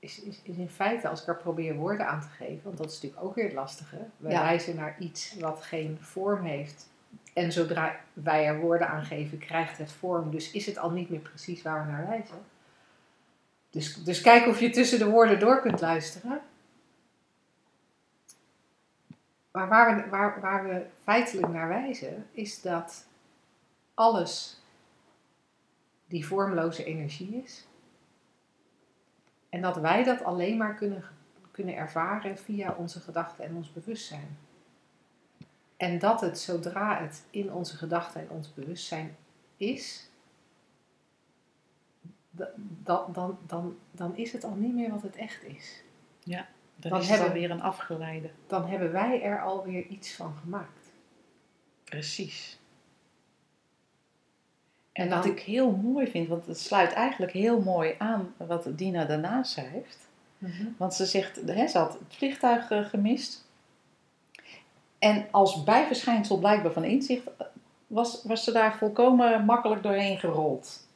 is, is, is in feite, als ik er probeer woorden aan te geven, want dat is natuurlijk ook weer het lastige. We Ja. wijzen naar iets wat geen vorm heeft. En zodra wij er woorden aan geven, krijgt het vorm. Dus is het al niet meer precies waar we naar wijzen. Dus, dus kijk of je tussen de woorden door kunt luisteren. Maar waar we, waar, waar we feitelijk naar wijzen, is dat alles die vormloze energie is. En dat wij dat alleen maar kunnen, kunnen ervaren via onze gedachten en ons bewustzijn. En dat het zodra het in onze gedachten en ons bewustzijn is, da- da- dan, dan, dan is het al niet meer wat het echt is. Dan, Dan is het hebben- alweer een afgeleide. Dan hebben wij er alweer iets van gemaakt. Precies. En, wat ik heel mooi vind, want het sluit eigenlijk heel mooi aan wat Dina daarna schrijft. Want ze zegt, hè, ze had het vliegtuig eh, gemist. En als bijverschijnsel blijkbaar van inzicht eh, was, was ze daar volkomen makkelijk doorheen gerold.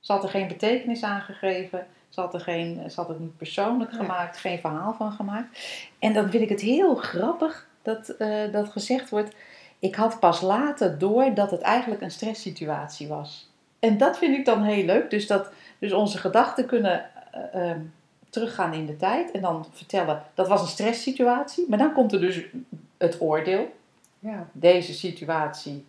Ze had er geen betekenis aan gegeven. Ze had, er geen, ze had het niet persoonlijk gemaakt, geen verhaal van gemaakt. En dan vind ik het heel grappig dat, eh, dat gezegd wordt. Ik had pas later door dat het eigenlijk een stresssituatie was. En dat vind ik dan heel leuk. Dus dat dus onze gedachten kunnen eh, ehm, teruggaan in de tijd en dan vertellen dat was een stresssituatie. Maar dan komt er dus het oordeel. Ja, Deze situatie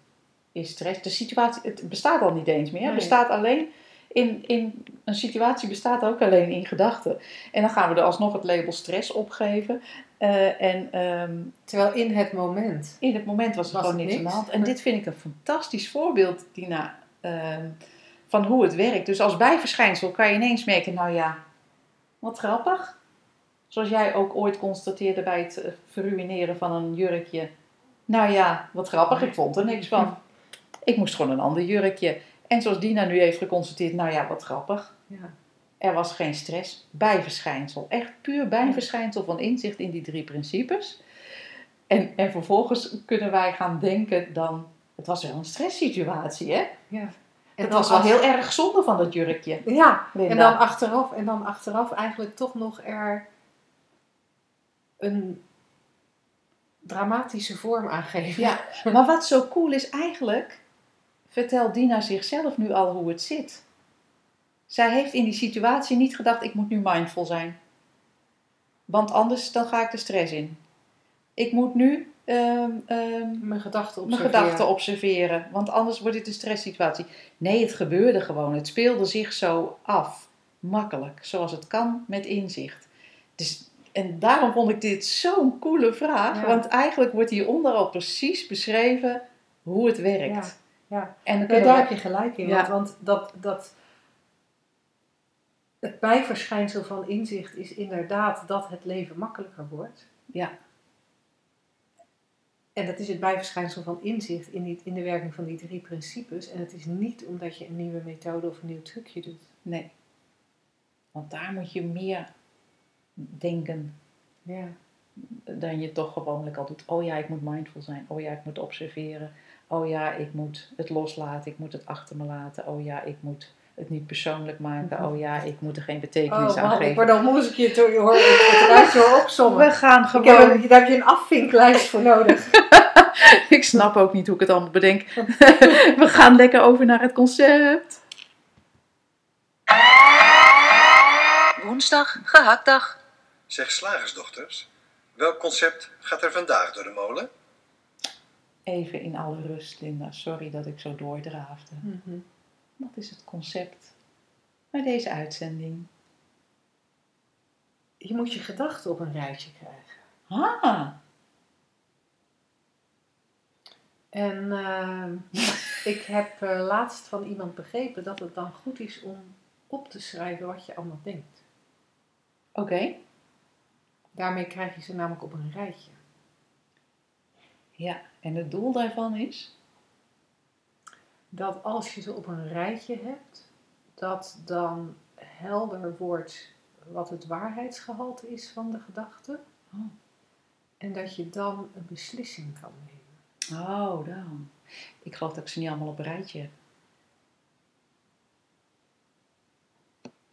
is stress. De situatie, het bestaat al niet eens meer. Het Nee. bestaat alleen in, in een situatie bestaat ook alleen in gedachten. En dan gaan we er alsnog het label stress opgeven. Eh, en ehm, terwijl in het moment. in het moment was er Was gewoon niks aan de hand. En dit vind ik een fantastisch voorbeeld, Tina, ehm, van hoe het werkt. Dus als bijverschijnsel kan je ineens merken, nou ja, wat grappig. Zoals jij ook ooit constateerde bij het eh, verruineren van een jurkje. Nou ja, wat grappig, ik vond er niks van. Ik moest gewoon een ander jurkje. En zoals Dina nu heeft geconstateerd, nou ja, wat grappig. Ja. Er was geen stress, bijverschijnsel. Echt puur bijverschijnsel van inzicht in die drie principes. En, en vervolgens kunnen wij gaan denken dan... Het was wel een stresssituatie, hè? ja. En het was wel heel erg zonde van dat jurkje. Ja, Linda. en dan achteraf, en dan achteraf eigenlijk toch nog er een dramatische vorm aangeven. Ja, maar wat zo cool is eigenlijk... Vertelt Dina zichzelf nu al hoe het zit. Zij heeft in die situatie niet gedacht, ik moet nu mindful zijn. Want anders dan ga ik de stress in. Ik moet nu ehm, ehm, Mijn gedachten mijn observeren. gedachten observeren, want anders wordt dit een stresssituatie. Nee, het gebeurde gewoon. Het speelde zich zo af. Makkelijk, zoals het kan met inzicht. Dus En daarom vond ik dit zo'n coole vraag. Ja. Want eigenlijk wordt hieronder al precies beschreven hoe het werkt. Ja. En Ja, kunnen daar we- heb je gelijk in. Want, want dat, dat, het bijverschijnsel van inzicht is inderdaad dat het leven makkelijker wordt. Ja. En dat is het bijverschijnsel van inzicht in, die, in de werking van die drie principes. En het is niet omdat je een nieuwe methode of een nieuw trucje doet. Nee. Want daar moet je meer denken Ja. dan je toch gewoonlijk al doet. Oh ja, ik moet mindful zijn. Oh ja, ik moet observeren. Oh ja, ik moet het loslaten. Ik moet het achter me laten. Oh ja, ik moet het niet persoonlijk maken. Oh ja, ik moet er geen betekenis Oh aan geven. word al moe als ik je het hoor, het hoor opzommen. We gaan Ik gewoon. heb, daar heb je een afvinklijst voor nodig. Ik snap ook niet hoe ik het allemaal bedenk. We gaan lekker over naar het concept. Woensdag, gehaktdag. Zeg slagersdochters, welk concept gaat er vandaag door de molen? Even in alle rust, Linda. Sorry dat ik zo doordraafde. Wat is het concept bij deze uitzending? Je moet je gedachten op een rijtje krijgen. Ah, En ehm, ik heb eh, laatst van iemand begrepen dat het dan goed is om op te schrijven wat je allemaal denkt. oké. Daarmee krijg je ze namelijk op een rijtje. Ja, en het doel daarvan is? Dat als je ze op een rijtje hebt, dat dan helder wordt wat het waarheidsgehalte is van de gedachte. Oh. En dat je dan een beslissing kan nemen. Oh, dan. Ik geloof dat ik ze niet allemaal op een rijtje heb.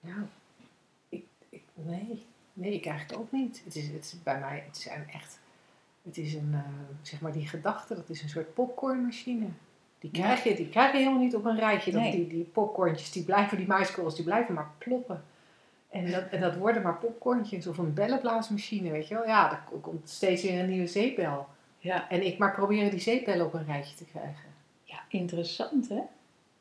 Nou, ik, ik, nee. Nee, ik eigenlijk ook niet. Het is, het is bij mij, het zijn echt, het is een, eh, zeg maar die gedachte, dat is een soort popcornmachine. Die krijg, je, die krijg je helemaal niet op een rijtje. Dat, Nee. die, die popcorntjes, die blijven, die muiskorrels, die blijven maar ploppen. En dat, en dat worden maar popcorntjes of een bellenblaasmachine, weet je wel. Ja, er ko- komt steeds weer een nieuwe zeepbel. Ja. En ik maar proberen die zeepbellen op een rijtje te krijgen. Ja, interessant hè?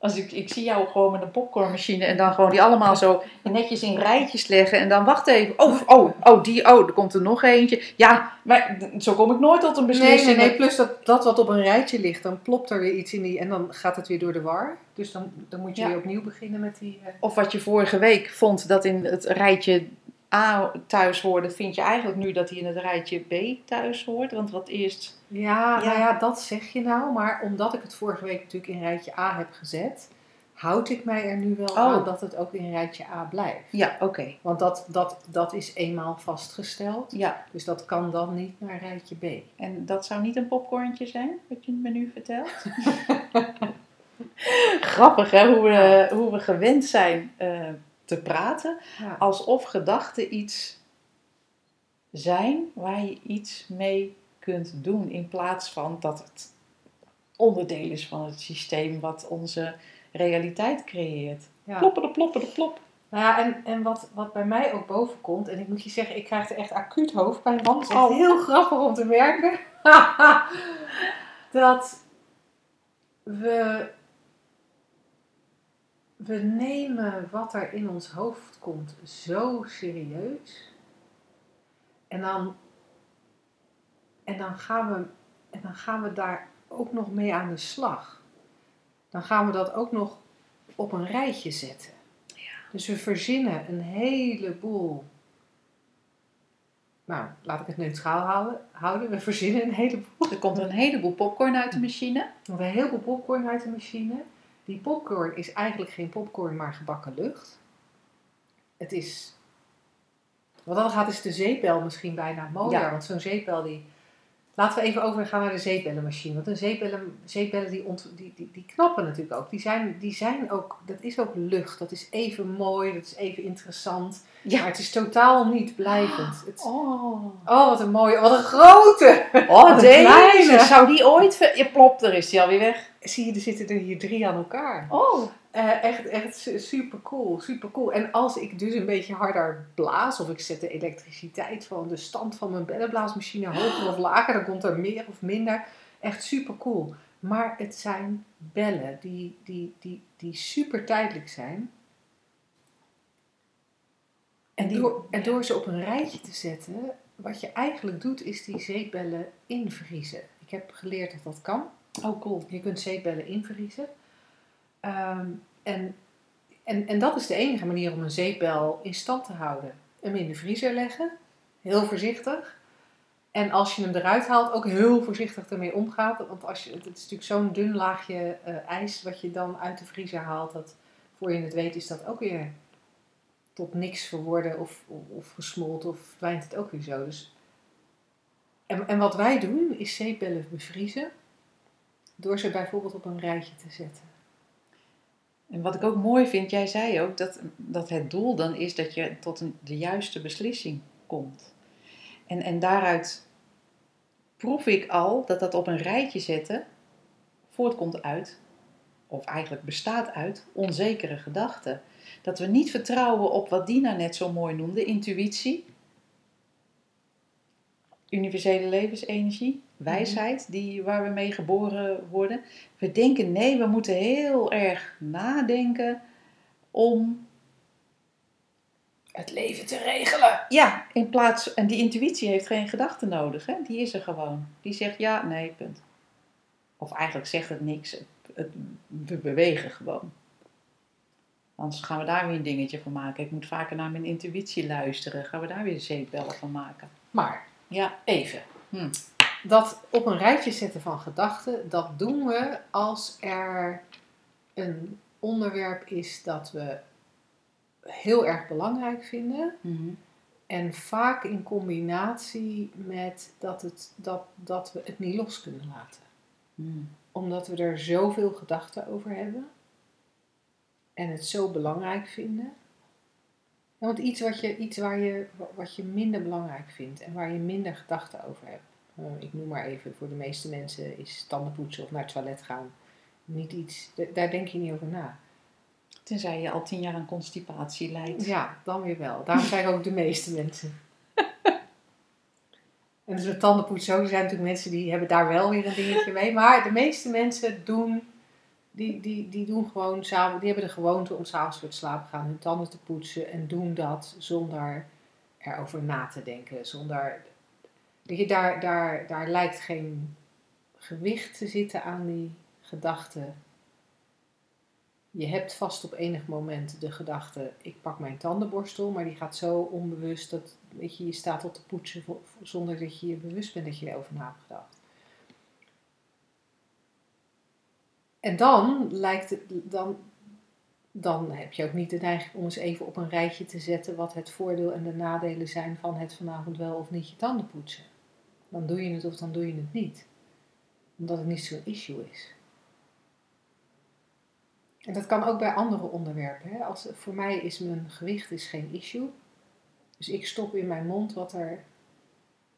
Als ik, ik zie jou gewoon met een popcornmachine en dan gewoon die allemaal zo netjes in rijtjes leggen en dan wacht even. Oh, oh, oh, die, oh, er komt er nog eentje. Ja, maar zo kom ik nooit tot een Nee, beslissing. nee, nee, plus dat, dat wat op een rijtje ligt, dan plopt er weer iets in die... En dan gaat het weer door de war. Dus dan, dan moet je Ja. weer opnieuw beginnen met die... eh, Of wat je vorige week vond dat in het rijtje A thuis hoorde, vind je eigenlijk nu dat hij in het rijtje B thuis hoort. Want wat eerst. Ja, Ja. nou ja, dat zeg je nou. Maar omdat ik het vorige week natuurlijk in rijtje A heb gezet, houd ik mij er nu wel Oh. aan dat het ook in rijtje A blijft. Ja, oké. Want dat, dat, dat is eenmaal vastgesteld. Ja, Dus dat kan dan niet naar rijtje B. en dat zou niet een popcorntje zijn, wat je me nu vertelt? Grappig hè, hoe we, hoe we gewend zijn eh, te praten. Ja. Alsof gedachten iets zijn waar je iets mee kunt doen. In plaats van dat het onderdeel is van het systeem wat onze realiteit creëert. Ja. Ploppen de ploppen de plop. Nou ja, en, en wat, wat bij mij ook boven komt, en ik moet je zeggen, ik krijg er echt acuut hoofdpijn van. Het is echt Oh. heel grappig om te merken. dat we, we nemen wat er in ons hoofd komt zo serieus. En dan, en dan, gaan, we, en dan gaan we daar ook nog mee aan de slag. Dan gaan we dat ook nog op een rijtje zetten. Dus we verzinnen een heleboel. Nou, laat ik het neutraal houden. houden. We verzinnen een heleboel. Er komt een heleboel popcorn uit de machine. Een heleboel popcorn uit de machine. Die popcorn is eigenlijk geen popcorn, maar gebakken lucht. Het is. Wat dat gaat, is de zeepbel misschien bijna mooier. Ja. Want zo'n zeepbel die. Laten we even overgaan naar de zeepbellenmachine. Want een zeepbellen, zeepbellen die, ont, die, die, die knappen natuurlijk ook. Die zijn, die zijn ook. Dat is ook lucht. Dat is even mooi. Dat is even interessant. Ja. Maar het is totaal niet blijvend. Het, Oh, oh, wat een mooie. Wat een grote! oh Wat deze. kleine. Zou die ooit... Je plopt, er is die alweer weg. Zie je, er zitten er hier drie aan elkaar. Oh. Eh, echt, echt su- super cool, super cool. En als ik dus een beetje harder blaas, of ik zet de elektriciteit van de stand van mijn bellenblaasmachine hoger of lager, dan komt er meer of minder. Echt super cool. Maar het zijn bellen die, die, die, die super tijdelijk zijn. En, Die- door, en door ze op een rijtje te zetten, wat je eigenlijk doet, is die zeepbellen invriezen. Ik heb geleerd dat dat kan. Oh, cool. Je kunt zeepbellen invriezen. Ehm, en, en, en dat is de enige manier om een zeepbel in stand te houden. Hem in de vriezer leggen, heel voorzichtig. En als je hem eruit haalt, ook heel voorzichtig ermee omgaat. Want als je, het is natuurlijk zo'n dun laagje eh, ijs wat je dan uit de vriezer haalt. Dat voor je het weet is dat ook weer tot niks verworden of, of, gesmolten of verdwijnt het ook weer zo. Dus, en, en wat wij doen is zeepbellen bevriezen. Door ze bijvoorbeeld op een rijtje te zetten. En wat ik ook mooi vind, jij zei ook dat, dat het doel dan is dat je tot een, de juiste beslissing komt. En, en daaruit proef ik al dat dat op een rijtje zetten voortkomt uit, of eigenlijk bestaat uit, onzekere gedachten. Dat we niet vertrouwen op wat Dina net zo mooi noemde, intuïtie, universele levensenergie, wijsheid, die, waar we mee geboren worden. We denken nee, we moeten heel erg nadenken om, Het leven te regelen. ja, in plaats, en die intuïtie heeft geen gedachten nodig, hè? die is er gewoon. Die zegt ja, nee, punt. Of eigenlijk zegt het niks, het, het- we bewegen gewoon. Anders gaan we daar weer een dingetje van maken. Ik moet vaker naar mijn intuïtie luisteren. Gaan we daar weer zeepbellen van maken. Maar Ja, even. Hm. Dat op een rijtje zetten van gedachten, dat doen we als er een onderwerp is dat we heel erg belangrijk vinden. Mhm. En vaak in combinatie met dat, het, dat, dat we het niet los kunnen laten. Mhm. Omdat we er zoveel gedachten over hebben. En het zo belangrijk vinden. Ja, want iets, wat je, iets waar je, wat je minder belangrijk vindt en waar je minder gedachten over hebt. Eh, ik noem maar even, voor de meeste mensen is tanden poetsen of naar het toilet gaan niet iets, daar denk je niet over na. Tenzij je al tien jaar aan constipatie lijdt. Ja, dan weer wel. Daarom zijn ook de meeste mensen. En dus met tandenpoetsen ook. Er zijn natuurlijk mensen die hebben daar wel weer een dingetje mee. Maar de meeste mensen doen, die, die, die doen gewoon samen, die hebben de gewoonte om s'avonds voor het slapen gaan hun tanden te poetsen. En doen dat zonder erover na te denken. Zonder, je, daar, daar, daar lijkt geen gewicht te zitten aan die gedachten. Je hebt vast op enig moment de gedachte, ik pak mijn tandenborstel, maar die gaat zo onbewust dat weet je, je staat op te poetsen zonder dat je je bewust bent dat je erover na hebt gedacht. En dan lijkt het, dan, dan heb je ook niet de neiging om eens even op een rijtje te zetten wat het voordeel en de nadelen zijn van het vanavond wel of niet je tanden poetsen. Dan doe je het of dan doe je het niet. Omdat het niet zo'n issue is. En dat kan ook bij andere onderwerpen. Hè? Als, voor mij is mijn gewicht is geen issue. Dus ik stop in mijn mond wat, er,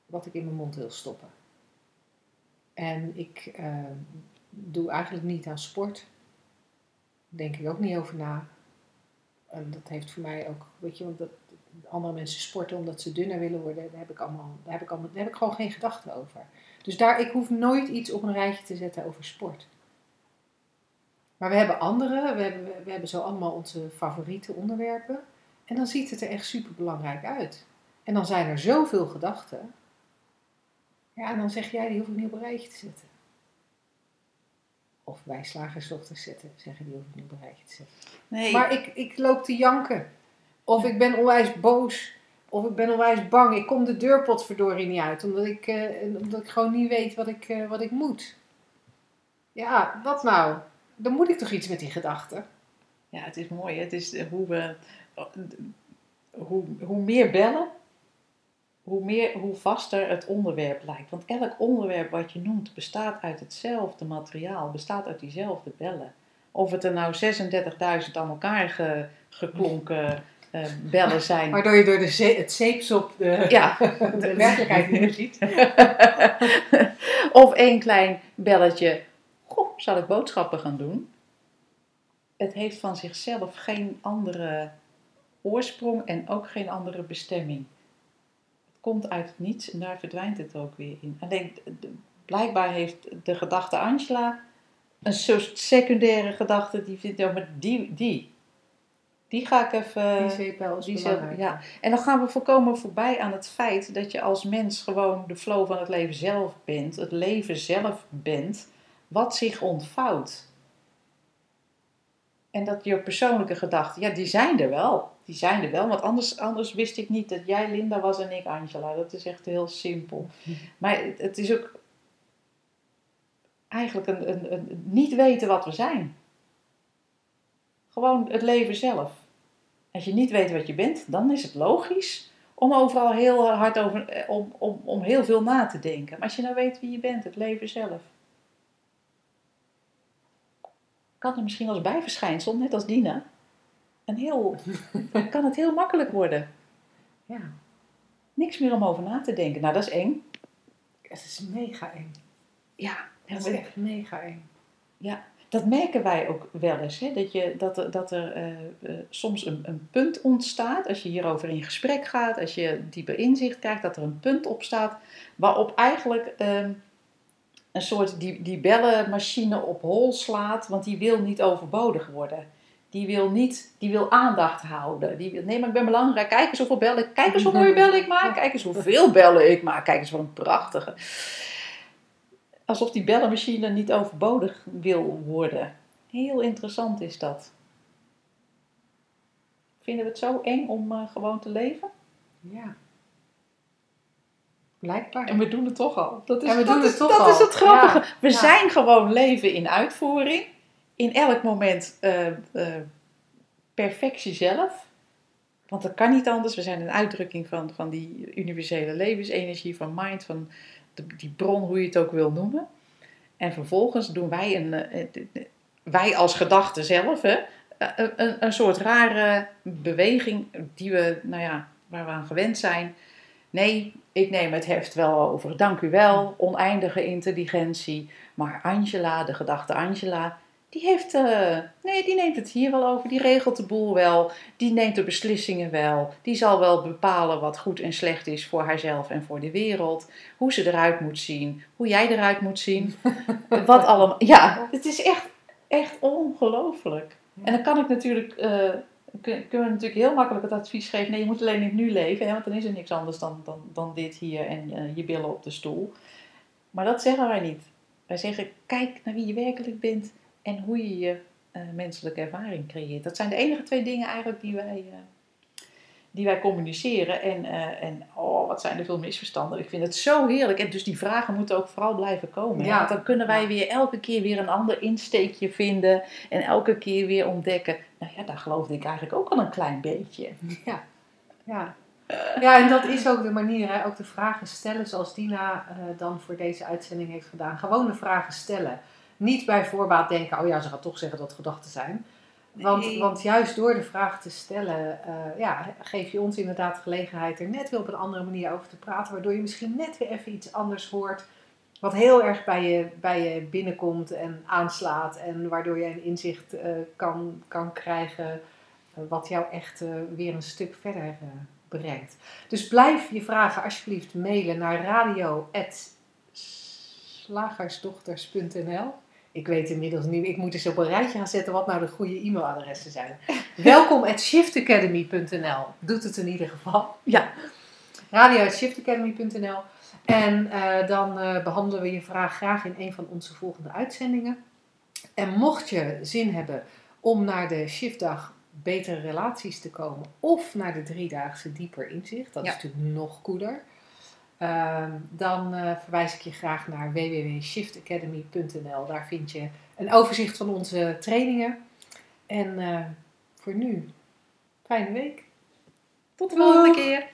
wat ik in mijn mond wil stoppen. En ik eh, doe eigenlijk niet aan sport. Denk ik ook niet over na. En dat heeft voor mij ook, weet je, want dat, andere mensen sporten omdat ze dunner willen worden. Daar heb ik, allemaal, daar heb ik, allemaal, daar heb ik gewoon geen gedachten over. Dus daar, ik hoef nooit iets op een rijtje te zetten over sport. Maar we hebben andere, we hebben, we hebben zo allemaal onze favoriete onderwerpen. En dan ziet het er echt super belangrijk uit. En dan zijn er zoveel gedachten. Ja, en dan zeg jij, die hoef ik niet op een rijtje te zetten. Of bij slagersdochters zetten, zeggen die hoef ik niet op een rijtje te zetten. Nee, Maar ik, ik loop te janken. Of ik ben onwijs boos. Of ik ben onwijs bang. Ik kom de deurpot verdorie niet uit. Omdat ik, eh, omdat ik gewoon niet weet wat ik, eh, wat ik moet. Ja, wat nou? Dan moet ik toch iets met die gedachten. Ja, het is mooi. Het is eh, hoe we. Hoe, hoe meer bellen, hoe, meer, hoe vaster het onderwerp lijkt. Want elk onderwerp wat je noemt bestaat uit hetzelfde materiaal, bestaat uit diezelfde bellen. Of het er nou 36.000 aan elkaar ge- geklonken eh, bellen zijn. Waardoor je door de zee- het zeepsop de, ja, de werkelijkheid niet meer ziet. of één klein belletje. Goh, zal ik boodschappen gaan doen? Het heeft van zichzelf geen andere oorsprong en ook geen andere bestemming. Het komt uit het niets en daar verdwijnt het ook weer in. Alleen blijkbaar heeft de gedachte Angela een soort secundaire gedachte die vindt, ja, maar die, die. Die ga ik even... Die zeepbel is die belangrijk. ja. En dan gaan we volkomen voorbij aan het feit dat je als mens gewoon de flow van het leven zelf bent. Het leven zelf bent. Wat zich ontvouwt. En dat je persoonlijke gedachten, ja, die zijn er wel. Die zijn er wel, want anders, anders wist ik niet dat jij Linda was en ik Angela. Dat is echt heel simpel. Maar het, het is ook eigenlijk een, een, een niet weten wat we zijn. Gewoon het leven zelf. Als je niet weet wat je bent, dan is het logisch om overal heel hard over, eh, om, om, om heel veel na te denken. Maar als je nou weet wie je bent, het leven zelf. Kan er misschien als bijverschijnsel, net als Dina, een heel, kan het heel makkelijk worden. Ja, Niks meer om over na te denken. Nou, dat is eng. het is mega eng. Ja, Het is echt mega eng. Dat merken wij ook wel eens. Hè? Dat, je, dat er, dat er eh, eh, soms een, een punt ontstaat. Als je hierover in gesprek gaat. Als je dieper inzicht krijgt. Dat er een punt op staat. Waarop eigenlijk ehm, een soort die, die bellenmachine op hol slaat. Want die wil niet overbodig worden. Die wil, niet, die wil aandacht houden. Die wil, nee, maar ik ben belangrijk. Kijk eens hoeveel bellen. Kijk eens hoe mooie bellen ik maak. Kijk eens hoeveel bellen ik maak. Kijk eens wat een prachtige. Alsof die bellenmachine niet overbodig wil worden. Heel interessant is dat. Vinden we het zo eng om eh, gewoon te leven? Ja. Blijkbaar. En we doen het toch al. Dat is, En we dat doen is, het toch dat al. is het grappige. Ja, We ja. zijn gewoon leven in uitvoering. In elk moment eh, eh, perfectie zelf. Want dat kan niet anders. We zijn een uitdrukking van, van die universele levensenergie, van mind, van die bron, hoe je het ook wil noemen. En vervolgens doen wij, een, eh, eh, wij als gedachte zelf, eh, een, een soort rare beweging die we, nou ja, waar we aan gewend zijn. Nee, ik neem het heft wel over. Dank u wel, oneindige intelligentie. Maar Angela, de gedachte Angela, die heeft, eh, nee, die neemt het hier wel over. Die regelt de boel wel. Die neemt de beslissingen wel. Die zal wel bepalen wat goed en slecht is voor haarzelf en voor de wereld. Hoe ze eruit moet zien. Hoe jij eruit moet zien. wat allemaal. Ja, het is echt, echt ongelooflijk. En dan kan ik natuurlijk, eh, kun- kunnen we natuurlijk heel makkelijk het advies geven. Nee, je moet alleen in het nu leven. Hè, want dan is er niks anders dan, dan, dan dit hier en eh, je billen op de stoel. Maar dat zeggen wij niet. Wij zeggen, kijk naar wie je werkelijk bent en hoe je je eh, menselijke ervaring creëert. Dat zijn de enige twee dingen eigenlijk die wij, eh, die wij communiceren. En, eh, en oh, wat zijn er veel misverstanden. Ik vind het zo heerlijk. En dus die vragen moeten ook vooral blijven komen. Ja. Want dan kunnen wij weer elke keer weer een ander insteekje vinden. En elke keer weer ontdekken. Nou ja, daar geloofde ik eigenlijk ook al een klein beetje. Ja. Ja. ja, en dat is ook de manier, hè? ook de vragen stellen zoals Dina dan voor deze uitzending heeft gedaan. Gewoon de vragen stellen. Niet bij voorbaat denken, oh ja, ze gaat toch zeggen dat het gedachten zijn. Want, Nee. want juist door de vraag te stellen, eh, ja, geef je ons inderdaad de gelegenheid er net weer op een andere manier over te praten. Waardoor je misschien net weer even iets anders hoort. Wat heel erg bij je, bij je binnenkomt en aanslaat. En waardoor je een inzicht eh, kan, kan krijgen eh, wat jou echt weer een stuk verder brengt. Dus blijf je vragen alsjeblieft mailen naar radio.slagersdochters.nl Ik weet inmiddels niet, ik moet eens op een rijtje gaan zetten wat nou de goede e-mailadressen zijn. Welkom at shiftacademy.nl Doet het in ieder geval. Ja. Radio.shiftacademy.nl En eh, dan eh, behandelen we je vraag graag in een van onze volgende uitzendingen. En mocht je zin hebben om naar de shiftdag betere relaties te komen of naar de driedaagse dieper inzicht, dat Ja. is natuurlijk nog cooler. Ehm, dan eh, verwijs ik je graag naar www.shiftacademy.nl. Daar vind je een overzicht van onze trainingen. En eh, voor nu, fijne week. Tot de volgende keer.